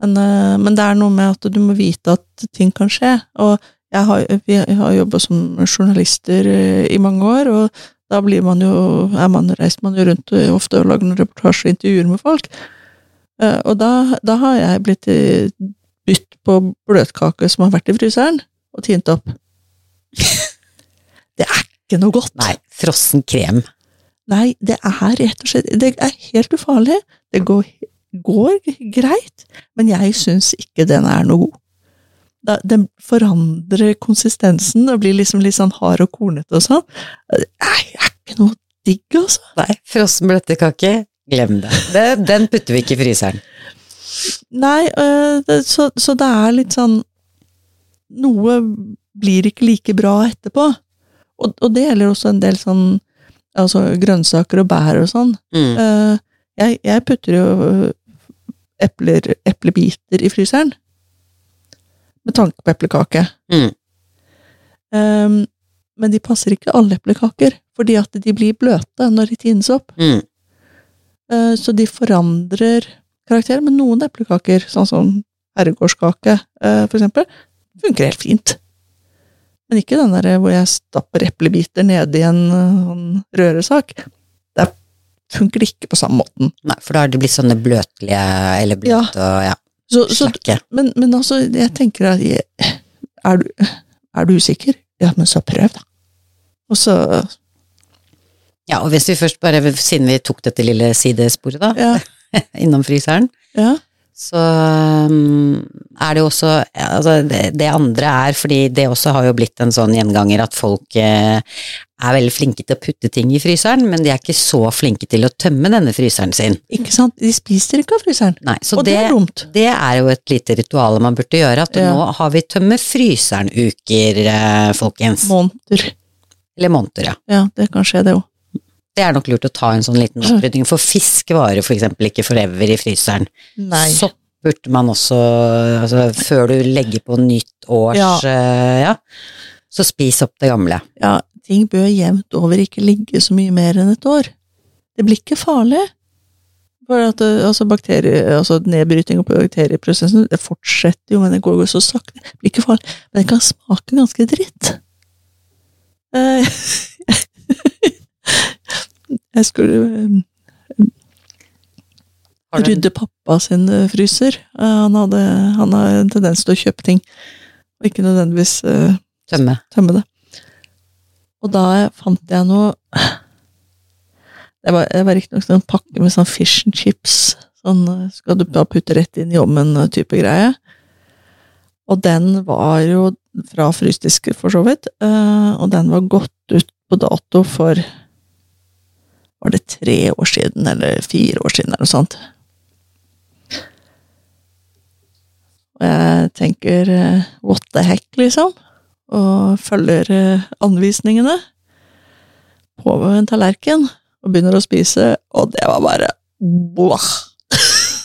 Men, eh, men det er noe med at du må vite at ting kan skje. Og jeg har, vi har jobba som journalister i mange år, og da blir man jo, er man, reiser man jo rundt eh, ofte og lager noen reportasjer og intervjuer med folk. Eh, Og da, da har jeg blitt eh, bytt på bløtkake som har vært i fryseren, og tint opp. Det er ikke noe godt.
Nei, frossen krem.
Nei, det er rett og slett Det er helt ufarlig. Det går, går greit, men jeg syns ikke den er noe god. Den forandrer konsistensen og blir liksom litt sånn hard og kornete og sånn. Det er, ikke noe digg, altså.
Nei, frossen bløtkake, glem det. det. Den putter vi ikke i fryseren.
Nei, øh, så, så det er litt sånn Noe blir ikke like bra etterpå. Og, og det gjelder også en del sånn altså grønnsaker og bær og sånn.
Mm.
Eh, jeg, jeg putter jo øh, epler, eplebiter i fryseren. Med tanke på eplekake.
Mm.
Um, men de passer ikke alle eplekaker, fordi at de blir bløte når de tines opp.
Mm.
Uh, så de forandrer karakter. Men noen eplekaker, sånn som herregårdskake uh, for eksempel, funker helt fint. Men ikke den der hvor jeg stapper eplebiter nedi en eh, sånn røresak. Der funker det ikke på samme måten.
Nei, for da har de blitt sånne bløtlige eller bløte og ja,
Så, så, men, men altså, jeg tenker at jeg, er, du, er du usikker? Ja, men så prøv, da. Og så
Ja, og hvis vi først bare, siden vi tok dette lille sidesporet da,
Ja.
innom fryseren,
ja.
Så um, er det jo også altså det, det andre er fordi det også har jo blitt en sånn gjenganger at folk eh, er veldig flinke til å putte ting i fryseren, men de er ikke så flinke til å tømme denne fryseren sin.
Ikke sant? De spiser ikke av fryseren.
Nei, så
Og det er dumt.
det er jo et lite ritual man burde gjøre, at
Ja.
nå har vi tømme fryseren-uker, eh, folkens.
Måneder.
Eller måneder, ja.
Ja, det kan skje, det òg.
Det er nok lurt å ta en sånn liten opprydding, for fisk varer for eksempel ikke forever i fryseren.
Nei.
Sopp burde man også, altså før du legger på nytt års,
Ja.
Uh, ja, så spis opp det gamle.
Ja, ting bør jevnt over ikke ligge så mye mer enn et år. Det blir ikke farlig. For at det- altså altså nedbryting på bakterieprosessen, det fortsetter jo, men det går jo så sakte. Det blir ikke farlig. Men det kan smake ganske dritt. Eh, Jeg skulle eh, rydde pappa sin eh, fryser. Eh, Han, hadde, han har en tendens til å kjøpe ting, og ikke nødvendigvis eh,
Tømme.
tømme det. Og da fant jeg noe Det var, det var riktignok en pakke med sånn fish and chips. Sånn skal du da putte rett inn i ovnen-type greie. Og den var jo fra frysdisker, for så vidt. Og den var gått ut på dato for Var det tre år siden, eller fire år siden, eller noe sånt. Og jeg tenker eh, what the heck, liksom og følger eh, anvisningene på en tallerken og begynner å spise, og det var bare boah!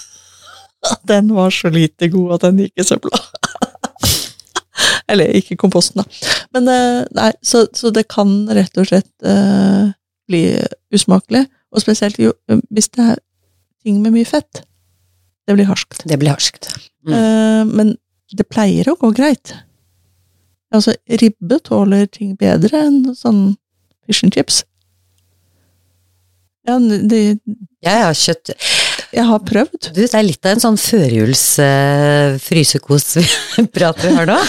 Den var så lite god at den gikk i søpla. Eller ikke komposten, da. Men eh, nei, så, så det kan rett og slett bli usmakelig. Og spesielt jo, hvis det er ting med mye fett. Det blir harskt.
Det blir harskt. Mm.
Eh, men det pleier å gå greit. Altså, ribbe tåler ting bedre enn sånn fish and chips. Ja, det,
Jeg har kjøtt
jeg har prøvd.
Du, det er litt av en sånn førjuls uh, frysekos-prat vi har nå.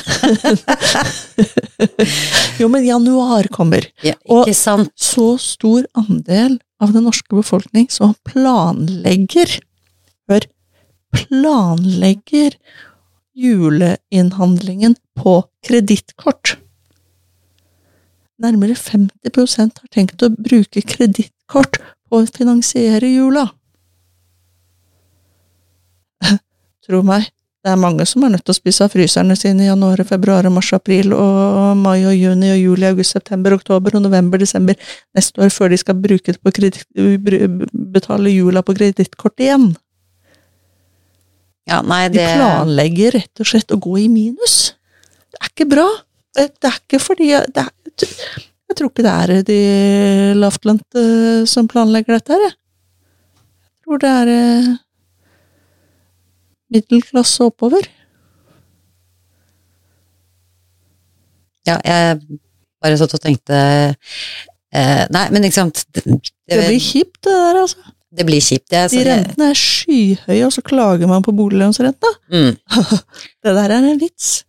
Jo, men januar kommer.
Ja,
Og-
sant?
Så stor andel av den norske befolkning som planlegger Hør. Planlegger juleinnhandlingen på kredittkort. Nærmere 50% har tenkt å bruke kredittkort på å finansiere jula. Tro meg, det er mange som er nødt til å spise av fryserne sine i januar, februar, mars, april, og mai og juni og juli, august, september, oktober og november, desember neste år, før de skal det på betale jula på kredittkort igjen.
Ja, nei,
De planlegger rett og slett å gå i minus. Det er ikke bra. Det det er ikke fordi det er, jeg tror ikke det er de lavtlønte som planlegger dette her, jeg. Jeg tror det er eh, middelklasse oppover.
Ja, jeg bare satt og tenkte eh, Nei, men ikke sant Det,
Det blir kjipt, det der, altså.
det blir kjipt. Det,
De rentene er skyhøye, og så klager man på boliglånsrenta.
mm.
Det der er en vits.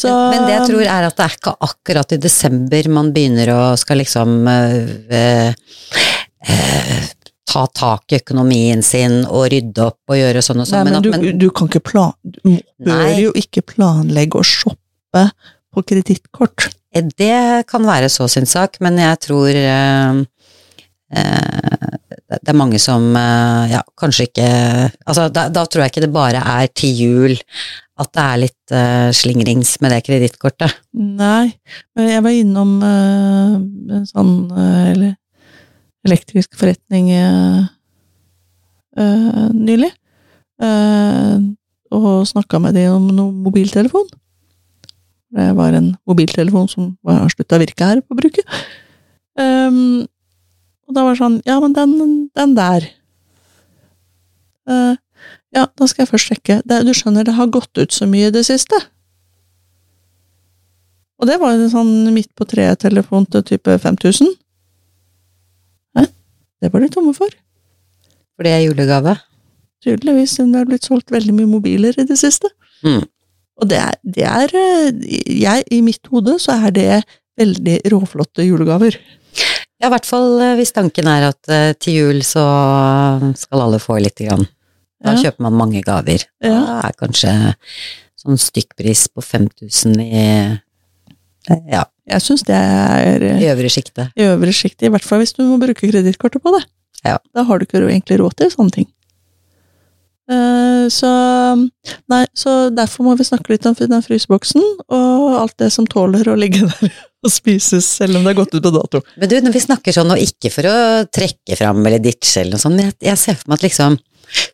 Så,
Men det jeg tror er at det er ikke akkurat i desember man begynner å skal liksom øh, eh, ta tak i økonomien sin og rydde opp og gjøre sånn og sånn.
men,
men,
du, du kan ikke plan... Du bør
Nei.
jo ikke planlegge å shoppe på kredittkort.
Eh, Det kan være så sin sak, men jeg tror eh, eh, det er mange som eh, ja, kanskje ikke Altså, da, da tror jeg ikke det bare er til jul at det er litt eh, slingrings med det kredittkortet.
Nei, men jeg var innom en sånn eh, ele elektrisk forretning eh, nylig, eh, og snakka med dem om noe mobiltelefon. Det var en mobiltelefon som var slutta å virke her på bruket. Um, og da var det sånn, ja, men den, den der Uh, Ja, da skal jeg først sjekke. Det, du skjønner, det har gått ut så mye i det siste. Og det var en sånn midt på treet-telefon til type 5000. Det var de tomme for.
For det er julegave.
Tydeligvis, siden det har blitt solgt veldig mye mobiler i det siste.
Mm.
Og det er, det er eh, jeg, I mitt hode så er det veldig råflotte julegaver.
Ja, i hvert fall eh, hvis tanken er at eh, til jul så skal alle få lite grann. Da
Ja.
kjøper man mange gaver.
Ja.
Da er kanskje sånn stykkpris på 5000 i ja,
Jeg syns det er eh,
i øvre sjiktet.
i øvre sjiktet, i hvert fall hvis du må bruke kredittkortet på det.
Ja.
Da har du ikke egentlig råd til sånne ting. Eh, Så, nei, så derfor må vi snakke litt om den fryseboksen, og alt det som tåler å ligge der og spises, selv om det er gått ut på dato.
Men du, når vi snakker sånn, og ikke for å trekke fram eller ditche eller noe sånt, jeg, jeg ser for meg at liksom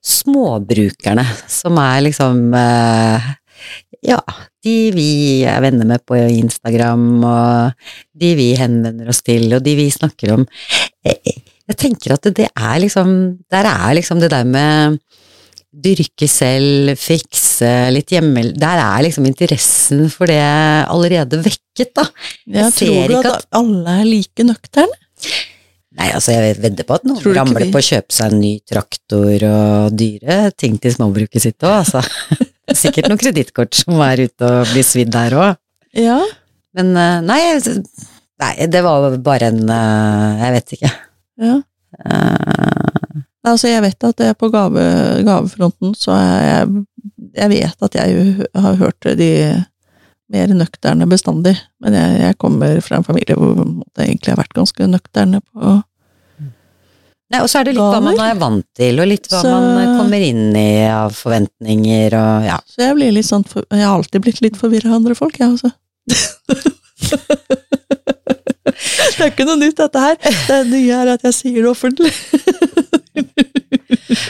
småbrukerne som er liksom eh, ja, de vi er venner med på Instagram, og de vi henvender oss til, og de vi snakker om. Jeg, jeg tenker at det er liksom Der er liksom det der med dyrke selv, fikse litt hjemme Der er liksom interessen for det allerede vekket, da.
Jeg
ser
tror du
ikke
at alle er like nøkterne?
Nei, altså jeg vedder på at noen ramler på å kjøpe seg en ny traktor og dyre ting til småbruket sitt òg, altså. Er Sikkert noen kredittkort som er ute og blir svidd der òg.
Ja.
Men eh, nei, nei, det var bare en eh, Jeg vet ikke.
ja.
Eh,
Altså, jeg vet at er på gave, gavefronten, så er jeg Jeg vet at jeg har hørt de mer nøkterne bestandig, men jeg, jeg kommer fra en familie hvor det egentlig har vært ganske nøkterne på
Nei, og så er det litt hva man er vant til, og litt hva
Så-
man eh, kommer inn i av forventninger og ja.
Så jeg blir litt sånn Jeg har alltid blitt litt forvirra av andre folk, jeg, altså. det er ikke noe nytt, dette her. Det nye er at jeg sier det offentlig.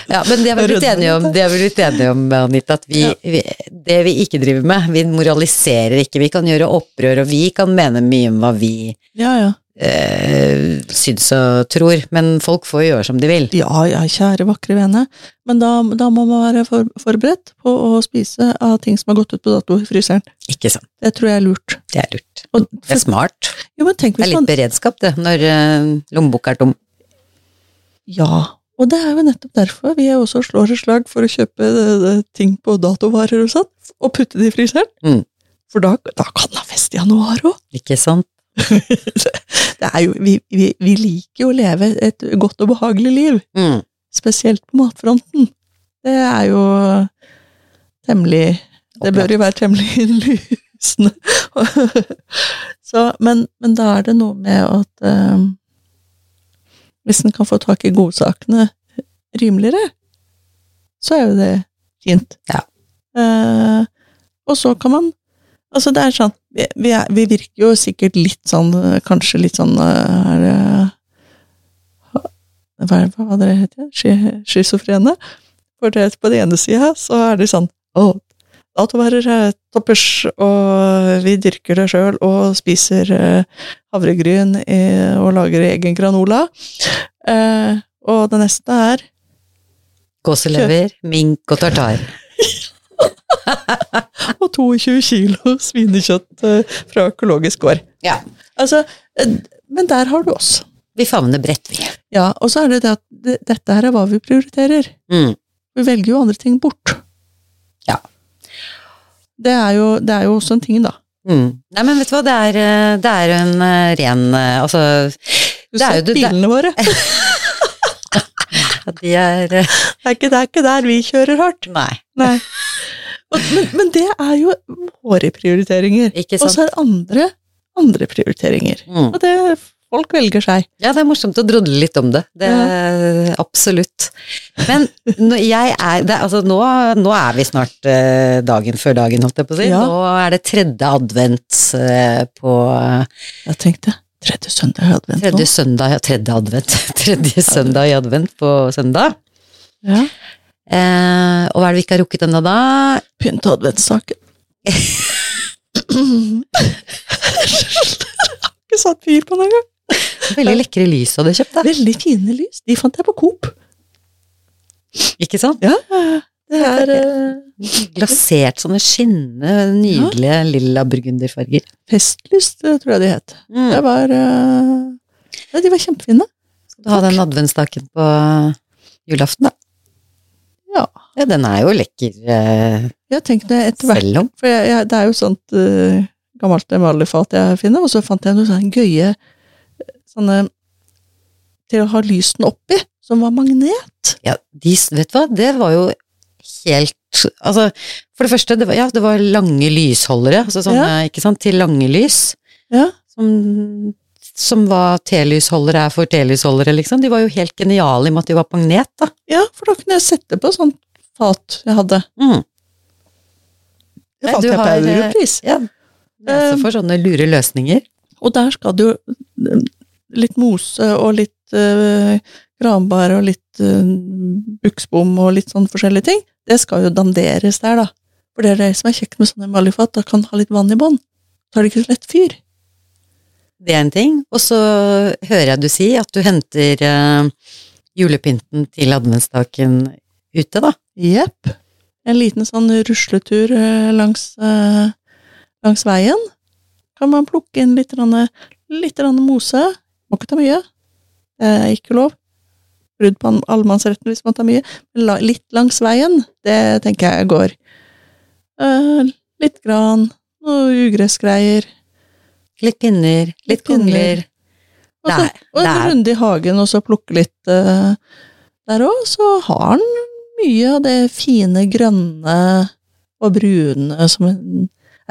Ja, men det er vi
litt
enige om, det er vi litt enige om, Anita, at vi,
Ja.
vi, det vi ikke driver med, vi moraliserer ikke, vi kan gjøre opprør, og vi kan mene mye om hva vi
Ja, ja.
Eh, syns og tror, men folk får gjøre som de vil.
Ja, ja, kjære vakre vene. Men da, da må man være for, forberedt på å spise av ting som har gått ut på dato i fryseren.
Ikke sant.
Det tror jeg er lurt.
Det er lurt.
Og,
Det er smart.
jo,
Det er
litt man
beredskap, det, når eh, lommeboka er tom.
Ja, og det er jo nettopp derfor vi også slår et slag for å kjøpe eh, ting på datovarer og sånn, og putte det i fryseren.
Mm.
For da, da kan det ha fest i januar òg.
Ikke sant?
Det er jo, vi, vi, vi liker jo å leve et godt og behagelig liv,
Mm.
spesielt på matfronten. Det er jo temmelig Det bør jo være temmelig lysende. Så, men, men da er det noe med at eh, hvis en kan få tak i godsakene rimeligere, så er jo det fint.
Ja.
Eh, og så kan man Altså, det er sånn vi, vi, er, vi virker jo sikkert litt sånn eh, Kanskje litt sånn eh, er det hva, er- hva dere det det heter? Schizofrene? For det, på den ene sida så er det sånn Å, datoværer er toppers, og vi dyrker det sjøl og spiser eh, havregryn og lager egen granola. Eh, og det neste er
Gåselever, mink og tartar.
og 22 kilo svinekjøtt eh, fra økologisk gård.
Ja.
Altså, eh, men der har du oss.
Vi favner bredt, vi.
Ja, og så er det det at det, dette her er hva vi prioriterer.
Mm.
Vi velger jo andre ting bort.
Ja.
Det er jo, det er jo også en ting, da.
Mm. Nei, men vet du hva, det er, eh, det er en ren Altså,
Du
er
ser
jo
bilene våre.
de er
Det er ikke, det er ikke der vi kjører hardt.
Nei,
Nei. Men, men det er jo våre prioriteringer. Og så er det andre andre prioriteringer.
Mm.
Og det folk velger seg.
Ja, det er morsomt å drodle litt om det. Det Absolutt. Men jeg er, det, altså, nå, nå er vi snart eh, dagen før dagen, holdt jeg på å si.
Ja.
Nå er det tredje advent eh, på
Jeg tenkte tredje søndag i advent
Tredje søndag, ja, tredje advent. Tredje søndag i advent på søndag.
Ja.
Eh, og hva er det vi ikke har rukket ennå da?
Pynte adventssaken. Ikke satt fyr på den engang.
Veldig lekre lys du hadde kjøpt, da.
Veldig fine lys. De fant jeg på Coop.
Ikke sant?
Ja, det er eh,
Glasert sånne skinnende, nydelige lilla burgunderfarger.
festlys, tror jeg de het.
Mm.
Det var uh, ja, De var kjempefine.
Skal Du ha den adventsstaken på julaften, da.
Ja.
Ja, den er jo lekker eh,
Jeg tenkte etter hvert. For jeg, jeg, det er jo sånt uh, gammelt emaljefat jeg finner, og så fant jeg noen sånne gøye eh, sånne til å ha lysen oppi, som var magnet.
Ja, de, vet du hva, det var jo helt Altså, for det første, det var, ja, det var lange lysholdere, altså sånne, ikke sant, til lange lys.
Ja.
Som, som var telysholdere er for telysholdere, liksom. De var jo helt geniale i og med at de var magnet, da.
ja, for da kunne jeg sette på sånt fat jeg hadde.
Mm. Nei,
fant
du
jeg på
har, eh,
Europris.
Ja. Nese for sånne lure løsninger.
Og der skal det jo eh, litt mose og litt uh, granbar og litt uh, buksbom og litt sånn forskjellige ting. Det skal jo danderes der, da. For det er det som er kjekt med sånne emaljefat, da kan ha litt vann i bånn. Tar det ikke så lett fyr.
Det er en ting. Og så hører jeg du si at du henter uh, julepynten til adventsstaken ute, da.
Jepp. En liten sånn rusletur eh, langs, eh, langs veien. Kan man plukke inn litt, rande, litt rande mose. Må ikke ta mye. Det er ikke lov. Brudd på allemannsretten hvis man tar mye. Men litt langs veien, det tenker jeg går. Eh, litt gran, noe ugressgreier.
Litt pinner, litt
Litt
kongler.
Og, så, og en runde i hagen, og så plukke litt uh, der òg. Så har den mye av det fine grønne og brune som er,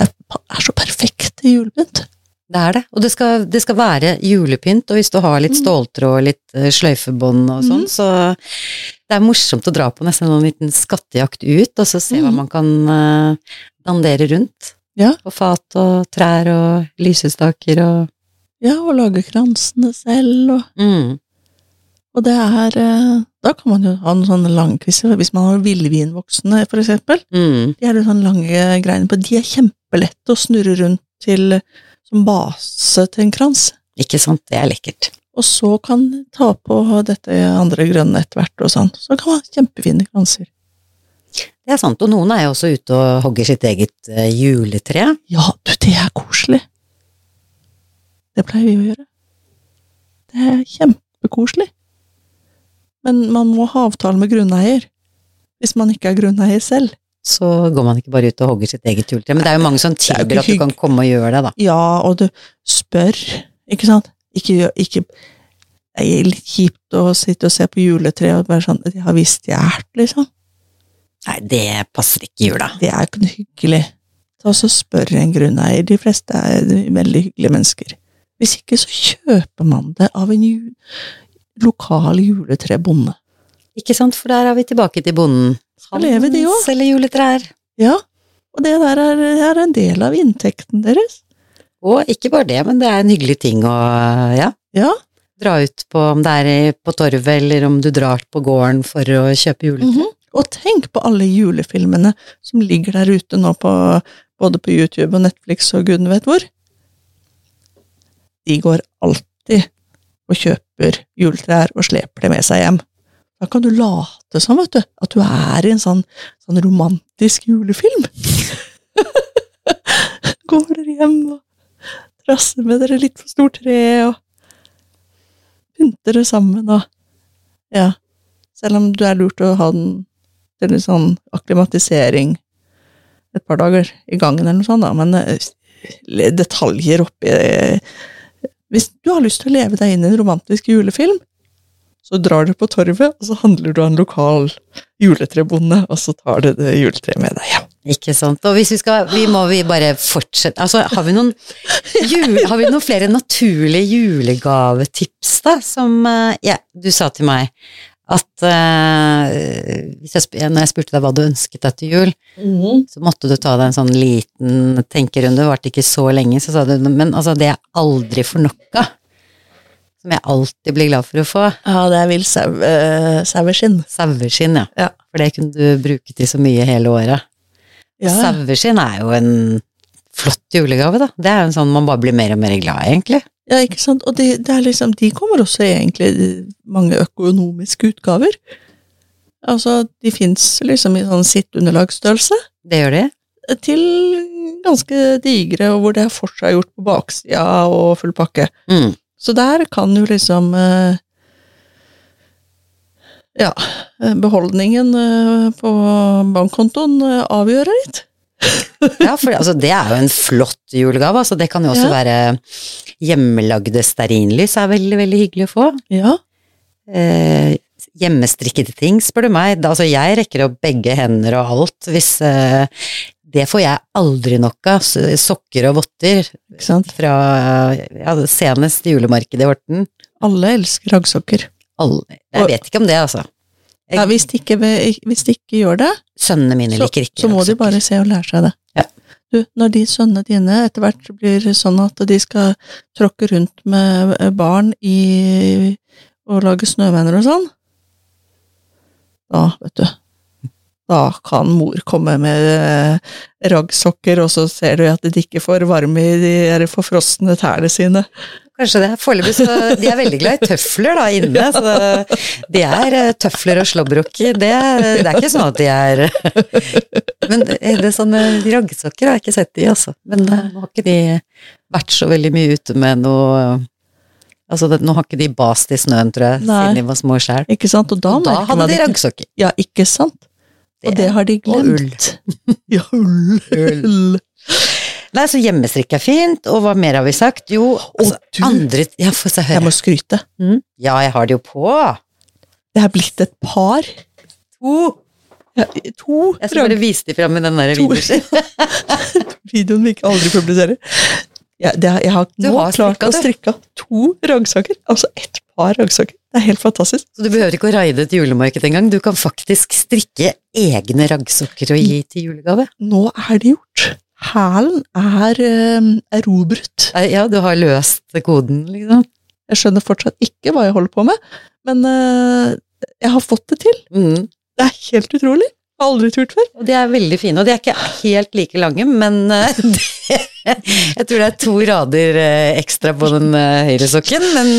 er så perfekt til julepynt.
Det er det. Og det skal, det skal være julepynt, og hvis du har litt
Mm.
ståltråd og litt eh, sløyfebånd og sånn,
mm.
så det er morsomt å dra på nesten en liten skattejakt ut, og så se hva
Mhm.
man kan uh, dandere rundt.
Ja.
På fat og trær og lysestaker og
Ja, og lage kransene selv, og,
mm.
og det er eh, Da kan man jo ha noen sånne langkvister, hvis man har villvinvoksne, for eksempel.
Mm.
De er det sånne lange greiene på. De er kjempelette å snurre rundt til som base til en krans.
Ikke sant, det er lekkert.
Og så kan ta på dette andre grønne etter hvert og sånn. Så kan man ha kjempefine kranser.
Det er sant, og noen er jo også ute og hogger sitt eget eh, juletre.
Ja, du, det er koselig. Det pleier vi å gjøre. Det er kjempekoselig. Men man må ha avtale med grunneier. Hvis man ikke er grunneier selv.
Så går man ikke bare ut og hogger sitt eget juletre. Men det er jo mange som tilbyr at du kan komme og gjøre det, da.
Ja, og du spør, ikke sant? Ikke ikke Det er litt kjipt å sitte og se på juletreet og være sånn De har visst stjålet, liksom.
Nei, det passer ikke i jula.
Det er ikke noe hyggelig. Ta og spør en grunneier. De fleste er veldig hyggelige mennesker. Hvis ikke, så kjøper man det av en lokal juletrebonde.
Ikke sant, for der er vi tilbake til bonden.
Han lever de òg.
selger juletrær.
Ja, og det der er, er en del av inntekten deres.
Og ikke bare det, men det er en hyggelig ting å ja,
Ja,
dra ut på, om det er på torvet, eller om du drar på gården for å kjøpe juletre.
mhm. Og tenk på alle julefilmene som ligger der ute nå på både på YouTube og Netflix og gudene vet hvor. De går alltid og kjøper juletrær og sleper det med seg hjem. Da kan du late som, vet du, at du er i en sånn, sånn romantisk julefilm. Går dere hjem og trasser med dere litt for stort tre og pynter det sammen og Ja. Selv om det er lurt å ha den til en sånn akklimatisering et par dager i gangen eller noe sånt, da, men eh, detaljer oppi eh, Hvis du har lyst til å leve deg inn i en romantisk julefilm, Så drar du på torvet, og så handler du av en lokal juletrebonde, og så tar du det juletreet med deg hjem.
Ikke sant. Og hvis vi skal Vi må vi bare fortsette Altså, har vi noen jule, Har vi noen flere naturlige julegavetips, da, som eh, Ja, du sa til meg at eh, når jeg spurte deg hva du ønsket deg til jul, så måtte du ta deg en sånn liten tenkerunde, det varte ikke så lenge, så sa du men altså, det jeg aldri får nok av, som jeg alltid blir glad for å få,
Ja, det er vill sau, uh, saueskinn.
saueskinn, ja.
Ja.
For det kunne du bruke til så mye hele året.
Ja.
Saueskinn er jo en flott julegave, da. Det er jo en sånn man bare blir mer og mer glad i, egentlig.
ja, ikke sant. Og det, det er liksom, de kommer også i egentlig mange økonomiske utgaver. Altså, de fins liksom i sånn underlagsstørrelse.
Det gjør de.
til ganske digre, og hvor det er forseggjort på baksida og full pakke.
Mm.
Så der kan jo liksom eh, Ja, eh, beholdningen eh, på bankkontoen eh, avgjøre litt.
Ja, for altså, det er jo en flott julegave. Altså, det kan jo også
Ja.
være hjemmelagde stearinlys er veldig, veldig hyggelig å få.
Ja,
Eh, hjemmestrikkede ting, spør du meg. Altså, jeg rekker opp begge hender og alt hvis eh, Det får jeg aldri nok av. Sokker og votter fra ja, senest julemarkedet i Horten.
Alle elsker raggsokker.
Alle, jeg vet ikke om det, altså. Jeg-
Ja, hvis, de ikke, hvis de ikke gjør det,
Sønnene mine
så,
liker ikke
så må de bare se og lære seg det.
Ja.
Du, når de sønnene dine etter hvert blir sånn at de skal tråkke rundt med eh, barn i og lage snøvenner og sånn, da, vet du Da kan mor komme med eh, raggsokker, og så ser du at de ikke får varme i de forfrosne tærne sine.
Kanskje det. Foreløpig så De er veldig glad i tøfler da inne, så de er eh, tøfler og slåbroker. Det, det er ikke sånn at de er Men er det sånne raggsokker har jeg ikke sett de, altså. Men eh, nå har ikke de vært så veldig mye ute med noe Altså, det, nå har ikke de bast i snøen, tror jeg,
Nei.
siden de var små.
Ikke sant? Og da,
Og da hadde de raggsokker.
Ja, ikke sant? Og det har de
og ull.
glemt. Ja, ull.
Ull. Nei, så hjemmestrikk er fint, og hva mer har vi sagt? Jo, altså,
du-
andre Ja,
Jeg må skryte.
Mm. Ja, jeg har det jo på.
Det er blitt et par.
To.
Ja, to
Jeg skal bare vise dem fram i den der videoen.
videoen vi ikke aldri publiserer. Ja, det er, jeg har nå
har
klart
strikket
å strikke to raggsokker. Altså ett par raggsokker. Det er helt fantastisk.
Så du behøver ikke å raide til julemarkedet engang, du kan faktisk strikke egne raggsokker og gi til julegave.
Nå er det gjort. Hælen er eh, erobret.
Ja, du har løst koden, liksom.
Jeg skjønner fortsatt ikke hva jeg holder på med, men eh, jeg har fått det til.
Mm.
Det er helt utrolig. Jeg har aldri turt før.
Og de er veldig fine, og de er ikke helt like lange, men eh, det, jeg tror det er to rader eh, ekstra på den høyre sokken, men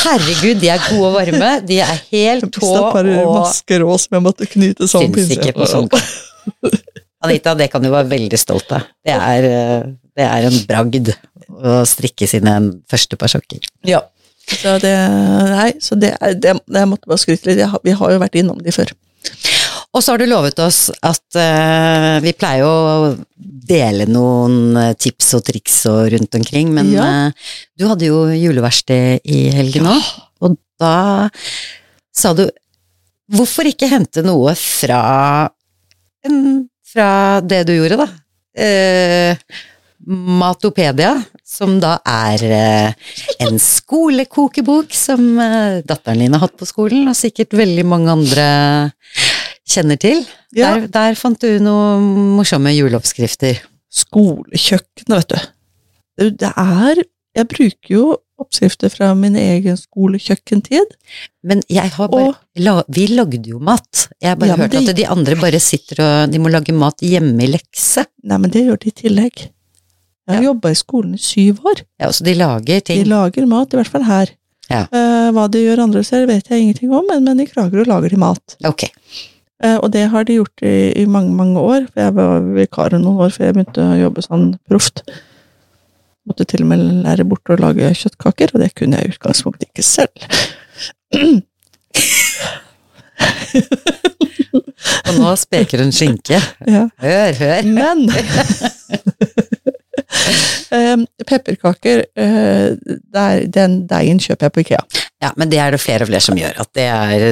herregud, de er gode og varme. De er helt tå og
masker òg som jeg måtte knyte sammen.
Syns ikke på sånn. Anita, det kan du være veldig stolt av. Det er, eh, det er en bragd å strikke sine første par sokker.
Ja. Så det, nei, så det, det, det, jeg måtte bare skryte litt. Har- Vi har jo vært innom de før.
Og så har du lovet oss at uh, vi pleier å dele noen eh, tips og triks og rundt omkring, men
Ja.
uh, du hadde jo juleverksted i helgen òg, og da sa du hvorfor ikke hente noe fra, en- fra det du gjorde, da? Eh, Matopedia, som da er eh, en skolekokebok som eh, datteren din har hatt på skolen, og sikkert veldig mange andre kjenner til.
Ja.
Der, der fant du noen morsomme juleoppskrifter.
Skolekjøkkenet, vet du. Det, er Jeg bruker jo oppskrifter fra min egen skolekjøkkentid.
Men jeg har bare
Og-
la, Vi lagde jo mat. Jeg har bare
Ja,
hørt
det-
at de andre bare sitter og De må lage mat hjemme i lekse.
Nei, men det gjør de i tillegg. Jeg har
Ja.
jobba i skolen i syv år.
Ja, så de lager ting?
De lager mat, i hvert fall her.
Ja.
Eh, hva de gjør andre steder, vet jeg ingenting om, men, men i Kragerø lager de mat.
Ok.
Eh, og det har de gjort i, i mange, mange år, for jeg var vikar noen år før jeg begynte å jobbe sånn proft. Måtte til og med lære bort å lage kjøttkaker, og det kunne jeg i utgangspunktet ikke selv.
Og nå speker hun skinke.
Ja.
Hør, hør.
Men Eh, pepperkaker, eh, der, den deigen kjøper jeg på Ikea.
Ja, men det er det flere og flere som gjør. At det er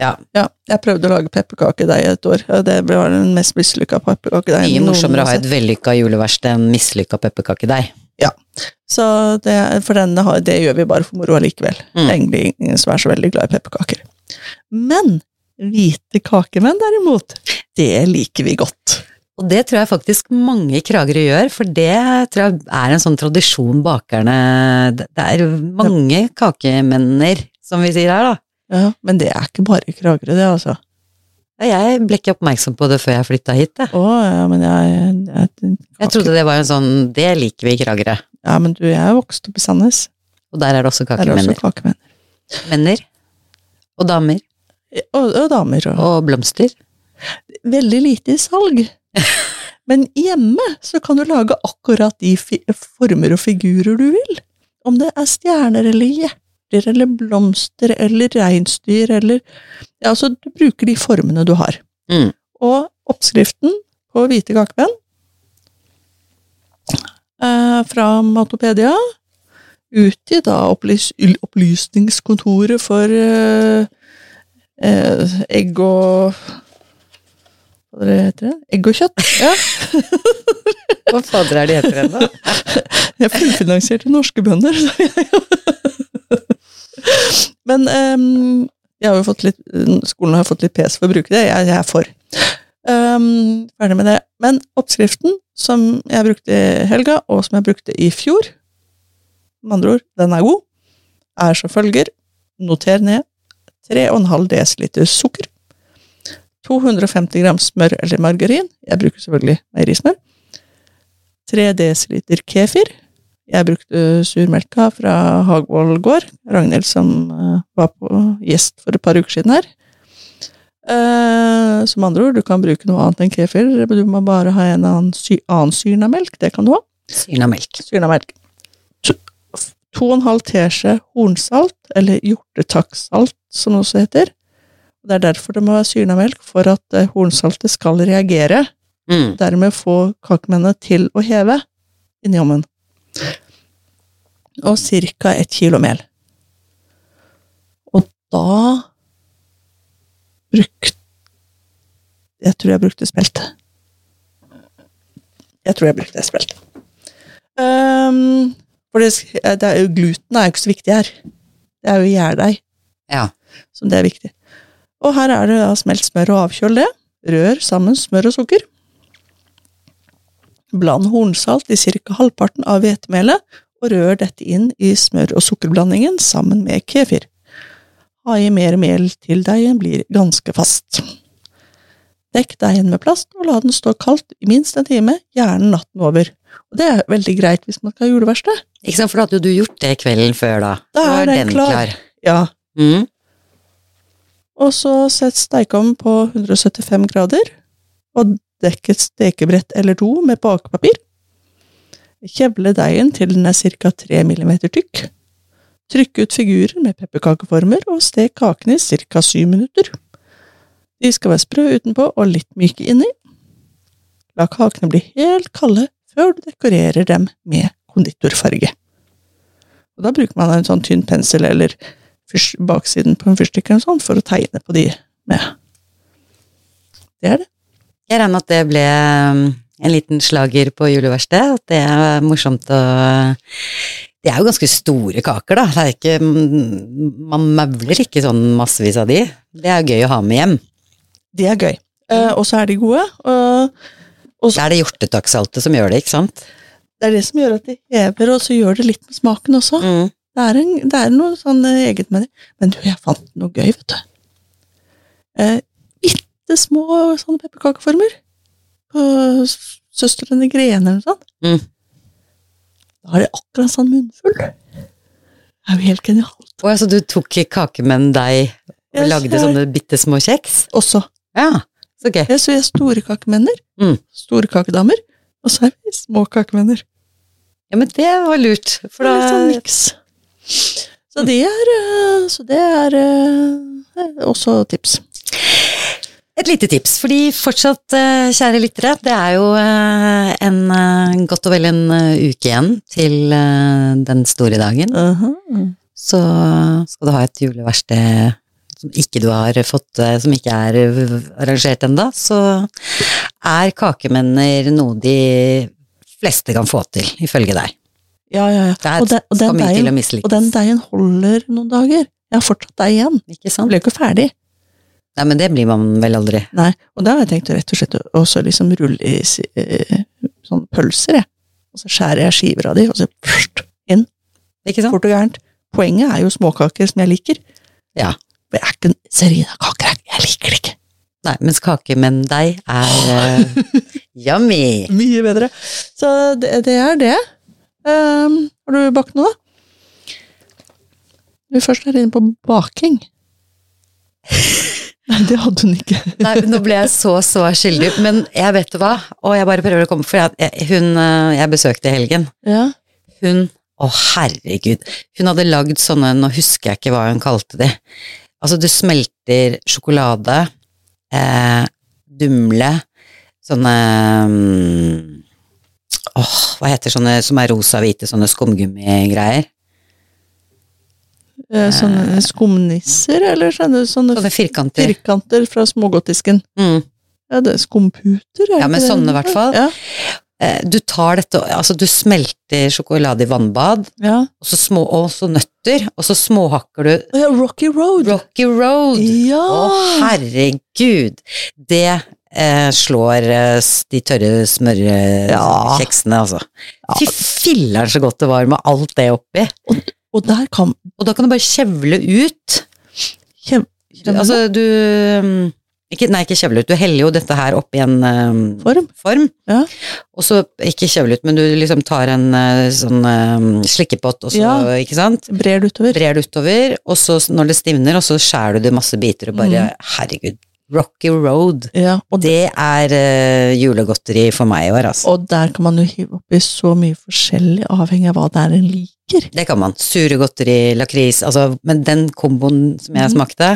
ja,
Ja, jeg prøvde å lage pepperkakedeig et år. og Det var den mest mislykka pepperkakedeigen.
mye morsommere å ha et vellykka juleverksted enn mislykka pepperkakedeig.
Så det, for denne, det gjør vi bare for moro allikevel.
Mm.
Egentlig ingen som er så veldig glad i pepperkaker. Men hvite kakemenn derimot, det liker vi godt.
Og det tror jeg faktisk mange i Kragerø gjør, for det tror jeg er en sånn tradisjon bakerne det er mange kakemenner, som vi sier her, da.
Ja, Men det er ikke bare i Kragerø, det, altså.
Jeg ble ikke oppmerksom på det før jeg flytta hit. Jeg.
Å, ja, men jeg, jeg,
jeg trodde det var en sånn Det liker vi i Kragerø.
Ja, men du, jeg er vokst opp i Sandnes.
Og der er det også
Der er det også
kakemenner. Menner. Og damer.
Og, og damer. Og,
Og blomster.
veldig lite i salg. Men hjemme så kan du lage akkurat de former og figurer du vil. Om det er stjerner eller hjerter eller blomster eller reinsdyr eller Ja, altså, du bruker de formene du har.
Mm.
Og oppskriften på hvite kakemenn eh, fra Matopedia ut i da opplys opplysningskontoret for eh, eh, egg og Hva det heter det? Egg og kjøtt? Ja.
Hva fader er det heter ennå?
Jeg fullfinansierte norske bønder. Men um, har litt, skolen har fått litt pes for å bruke det. Jeg, jeg er for. Um, ferdig med det. Men oppskriften som jeg brukte i helga, og som jeg brukte i fjor, med andre ord, den er god, er som følger. Noter ned 3,5 dl sukker. 250 gram smør eller margarin. Jeg bruker selvfølgelig meierismør. 3 dl kefir. Jeg brukte surmelka fra Hagvoll gård. Ragnhild som eh, var på gjest for et par uker siden her. Eh, som andre ord, du kan bruke noe annet enn kefir. Du må bare ha en annen, sy annen syrna melk. Det kan du ha.
Syrna melk.
Syrna melk. To, to og en halv teskje hornsalt, eller hjortetakksalt, som det også heter. Det er derfor det må være syrna melk, for at hornsaltet skal reagere
Mm.
dermed få kakemennene til å heve inni ovnen. Og ca. ett kilo mel. Og da brukte Jeg tror jeg brukte spelt. Jeg tror jeg brukte spelt. Um, for det, det er jo, gluten er jo ikke så viktig her. Det er jo gjærdeig
Ja.
som det er viktig. Og her er det da smelt smør og avkjøl det. Rør sammen smør og sukker. Bland hornsalt i ca. halvparten av hvetemelet, og rør dette inn i smør- og sukkerblandingen sammen med kefir. Ha i mer mel til deigen blir ganske fast. Dekk deigen med plast, og la den stå kaldt i minst en time, gjerne natten over. Og det er veldig greit hvis man skal ha juleverksted.
Ikke sant, for da hadde jo du gjort det kvelden før, da.
Da er den klar. Ja,
Mm.
Og så sett stekeovnen på 175 grader, og dekk et stekebrett eller to med bakepapir. Kjevle deigen til den er ca. 3 mm tykk. Trykk ut figurer med pepperkakeformer, og stek kakene i ca. 7 minutter. De skal være sprø utenpå og litt myke inni. La kakene bli helt kalde før du dekorerer dem med konditorfarge. Og da bruker man en sånn tynn pensel eller baksiden på en fyrstikk eller sånn, for å tegne på de med. Det er det.
Jeg regner med at det ble um, en liten slager på juleverkstedet, at det er morsomt å Det er jo ganske store kaker, da. Ikke, man mauler ikke sånn massevis av de. Det er gøy å ha med hjem.
De er gøy. Eh, og så er de gode. Og
Det er det hjortetakksaltet som gjør det, ikke sant?
det er det som gjør at de hever, og så gjør det litt med smaken også.
Mm.
Det er, en, det er noe sånn eh, eget med det. Men du, jeg fant noe gøy, vet du. Eh, Bitte små sånne pepperkakeformer. S- Søstrene Grene eller noe sånt.
Mm.
Da har de akkurat sånn munnfull. Det er jo helt genialt.
Og altså, du tok kakemenn deg og
Jeg
lagde sånne bitte små kjeks?
Også.
Ja, så gøy.
Jeg så vi er store kakemenner.
Mm.
Store kakedamer. Og så er vi små kakemenner.
Ja, men det var lurt, for
Det er sånn
da
miks. Så det er, eh, så det er eh, også tips.
Et lite tips, fordi fortsatt, eh, kjære lyttere, det er jo eh, en eh, godt og vel en uke igjen til den store dagen.
Aha.
Så skal du ha et juleverksted som ikke du har fått, som ikke er arrangert ennå, så er kakemenner noe de fleste kan få til, ifølge deg.
Ja, ja, ja. Og den, og, den deigen, og den deigen holder noen dager. Jeg har fortsatt deig igjen.
Ikke sant?
ble ikke ferdig.
Nei, men det blir man vel aldri.
Nei, og da har jeg tenkt rett og slett også liksom rulle i eh, sånne pølser, jeg. Og så skjærer jeg skiver av de, og så pst, inn.
Ikke sant?
Fort og gærent. Poenget er jo småkaker som jeg liker.
Ja.
For jeg er ikke en Serina-kaker, jeg. jeg liker det ikke.
Nei, mens kakemenn-deig er uh, yummy.
Mye bedre. Så det, det er det. Um, har du bakt noe, da? Du først er inne på baking. Nei, det hadde hun ikke.
Nei, nå ble jeg så så skyldig, men jeg vet du hva, og jeg bare prøver å komme, for jeg, hun eh, jeg besøkte i helgen,
Ja.
hun, å herregud, hun hadde lagd sånne, nå husker jeg ikke hva hun kalte de, altså du smelter sjokolade, eh, dumle, sånne, um, åh, hva heter sånne som er rosa-hvite, sånne skumgummi-greier,
Sånne skumnisser, eller sånne, sånne
sånne firkanter.
firkanter fra smågodtisken.
Mm.
Ja, det er skumputer, er
Ja, men sånne i hvert fall.
Ja.
Eh, Du tar dette, altså du smelter sjokolade i vannbad,
ja.
og så små, og så nøtter, og så småhakker du
ja, Rocky Road!
Rocky Road.
Ja!
Å, herregud! Det eh, slår eh, de tørre smørkjeksene, altså. Fy filleren så godt det var med alt det oppi.
Og der kan
Og da kan du bare kjevle ut.
Kjev, kjem,
Altså, du mm, ikke, Nei, ikke kjevle ut. Du heller jo dette her opp i en um,
form.
form.
Ja.
Og så, ikke kjevle ut, men du liksom tar en eh, sånn um, slikkepott, og så,
Ja.
ikke sant?
Brer det utover.
Brer det utover, og så når det stivner, og så skjærer du det masse biter, og bare, herregud, Rocky Road.
Ja, og,
Det er uh, julegodteri for meg i år, altså.
og der kan man jo hive oppi så mye forskjellig, avhengig av hva det er en liker.
Det kan man. Sure godteri, lakris, altså, men den komboen som jeg
Mhm.
smakte,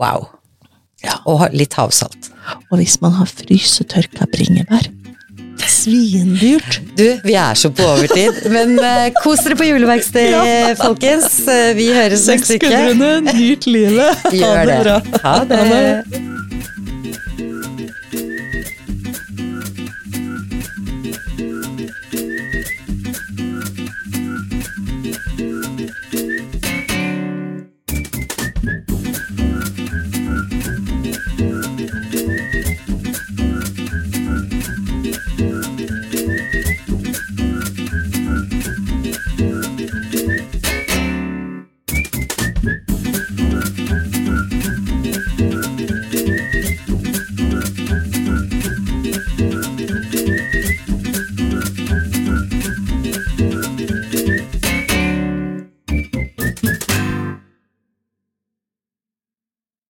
wow.
Ja.
Og litt havsalt.
Og hvis man har frysetørka bringebær Svindyrt!
Du, vi er så på overtid, men uh, kos dere på juleverksted, folkens. Eh, Vi høres neste uke.
Seks skuldrene, nyt livet. Ha det
det. Ha det.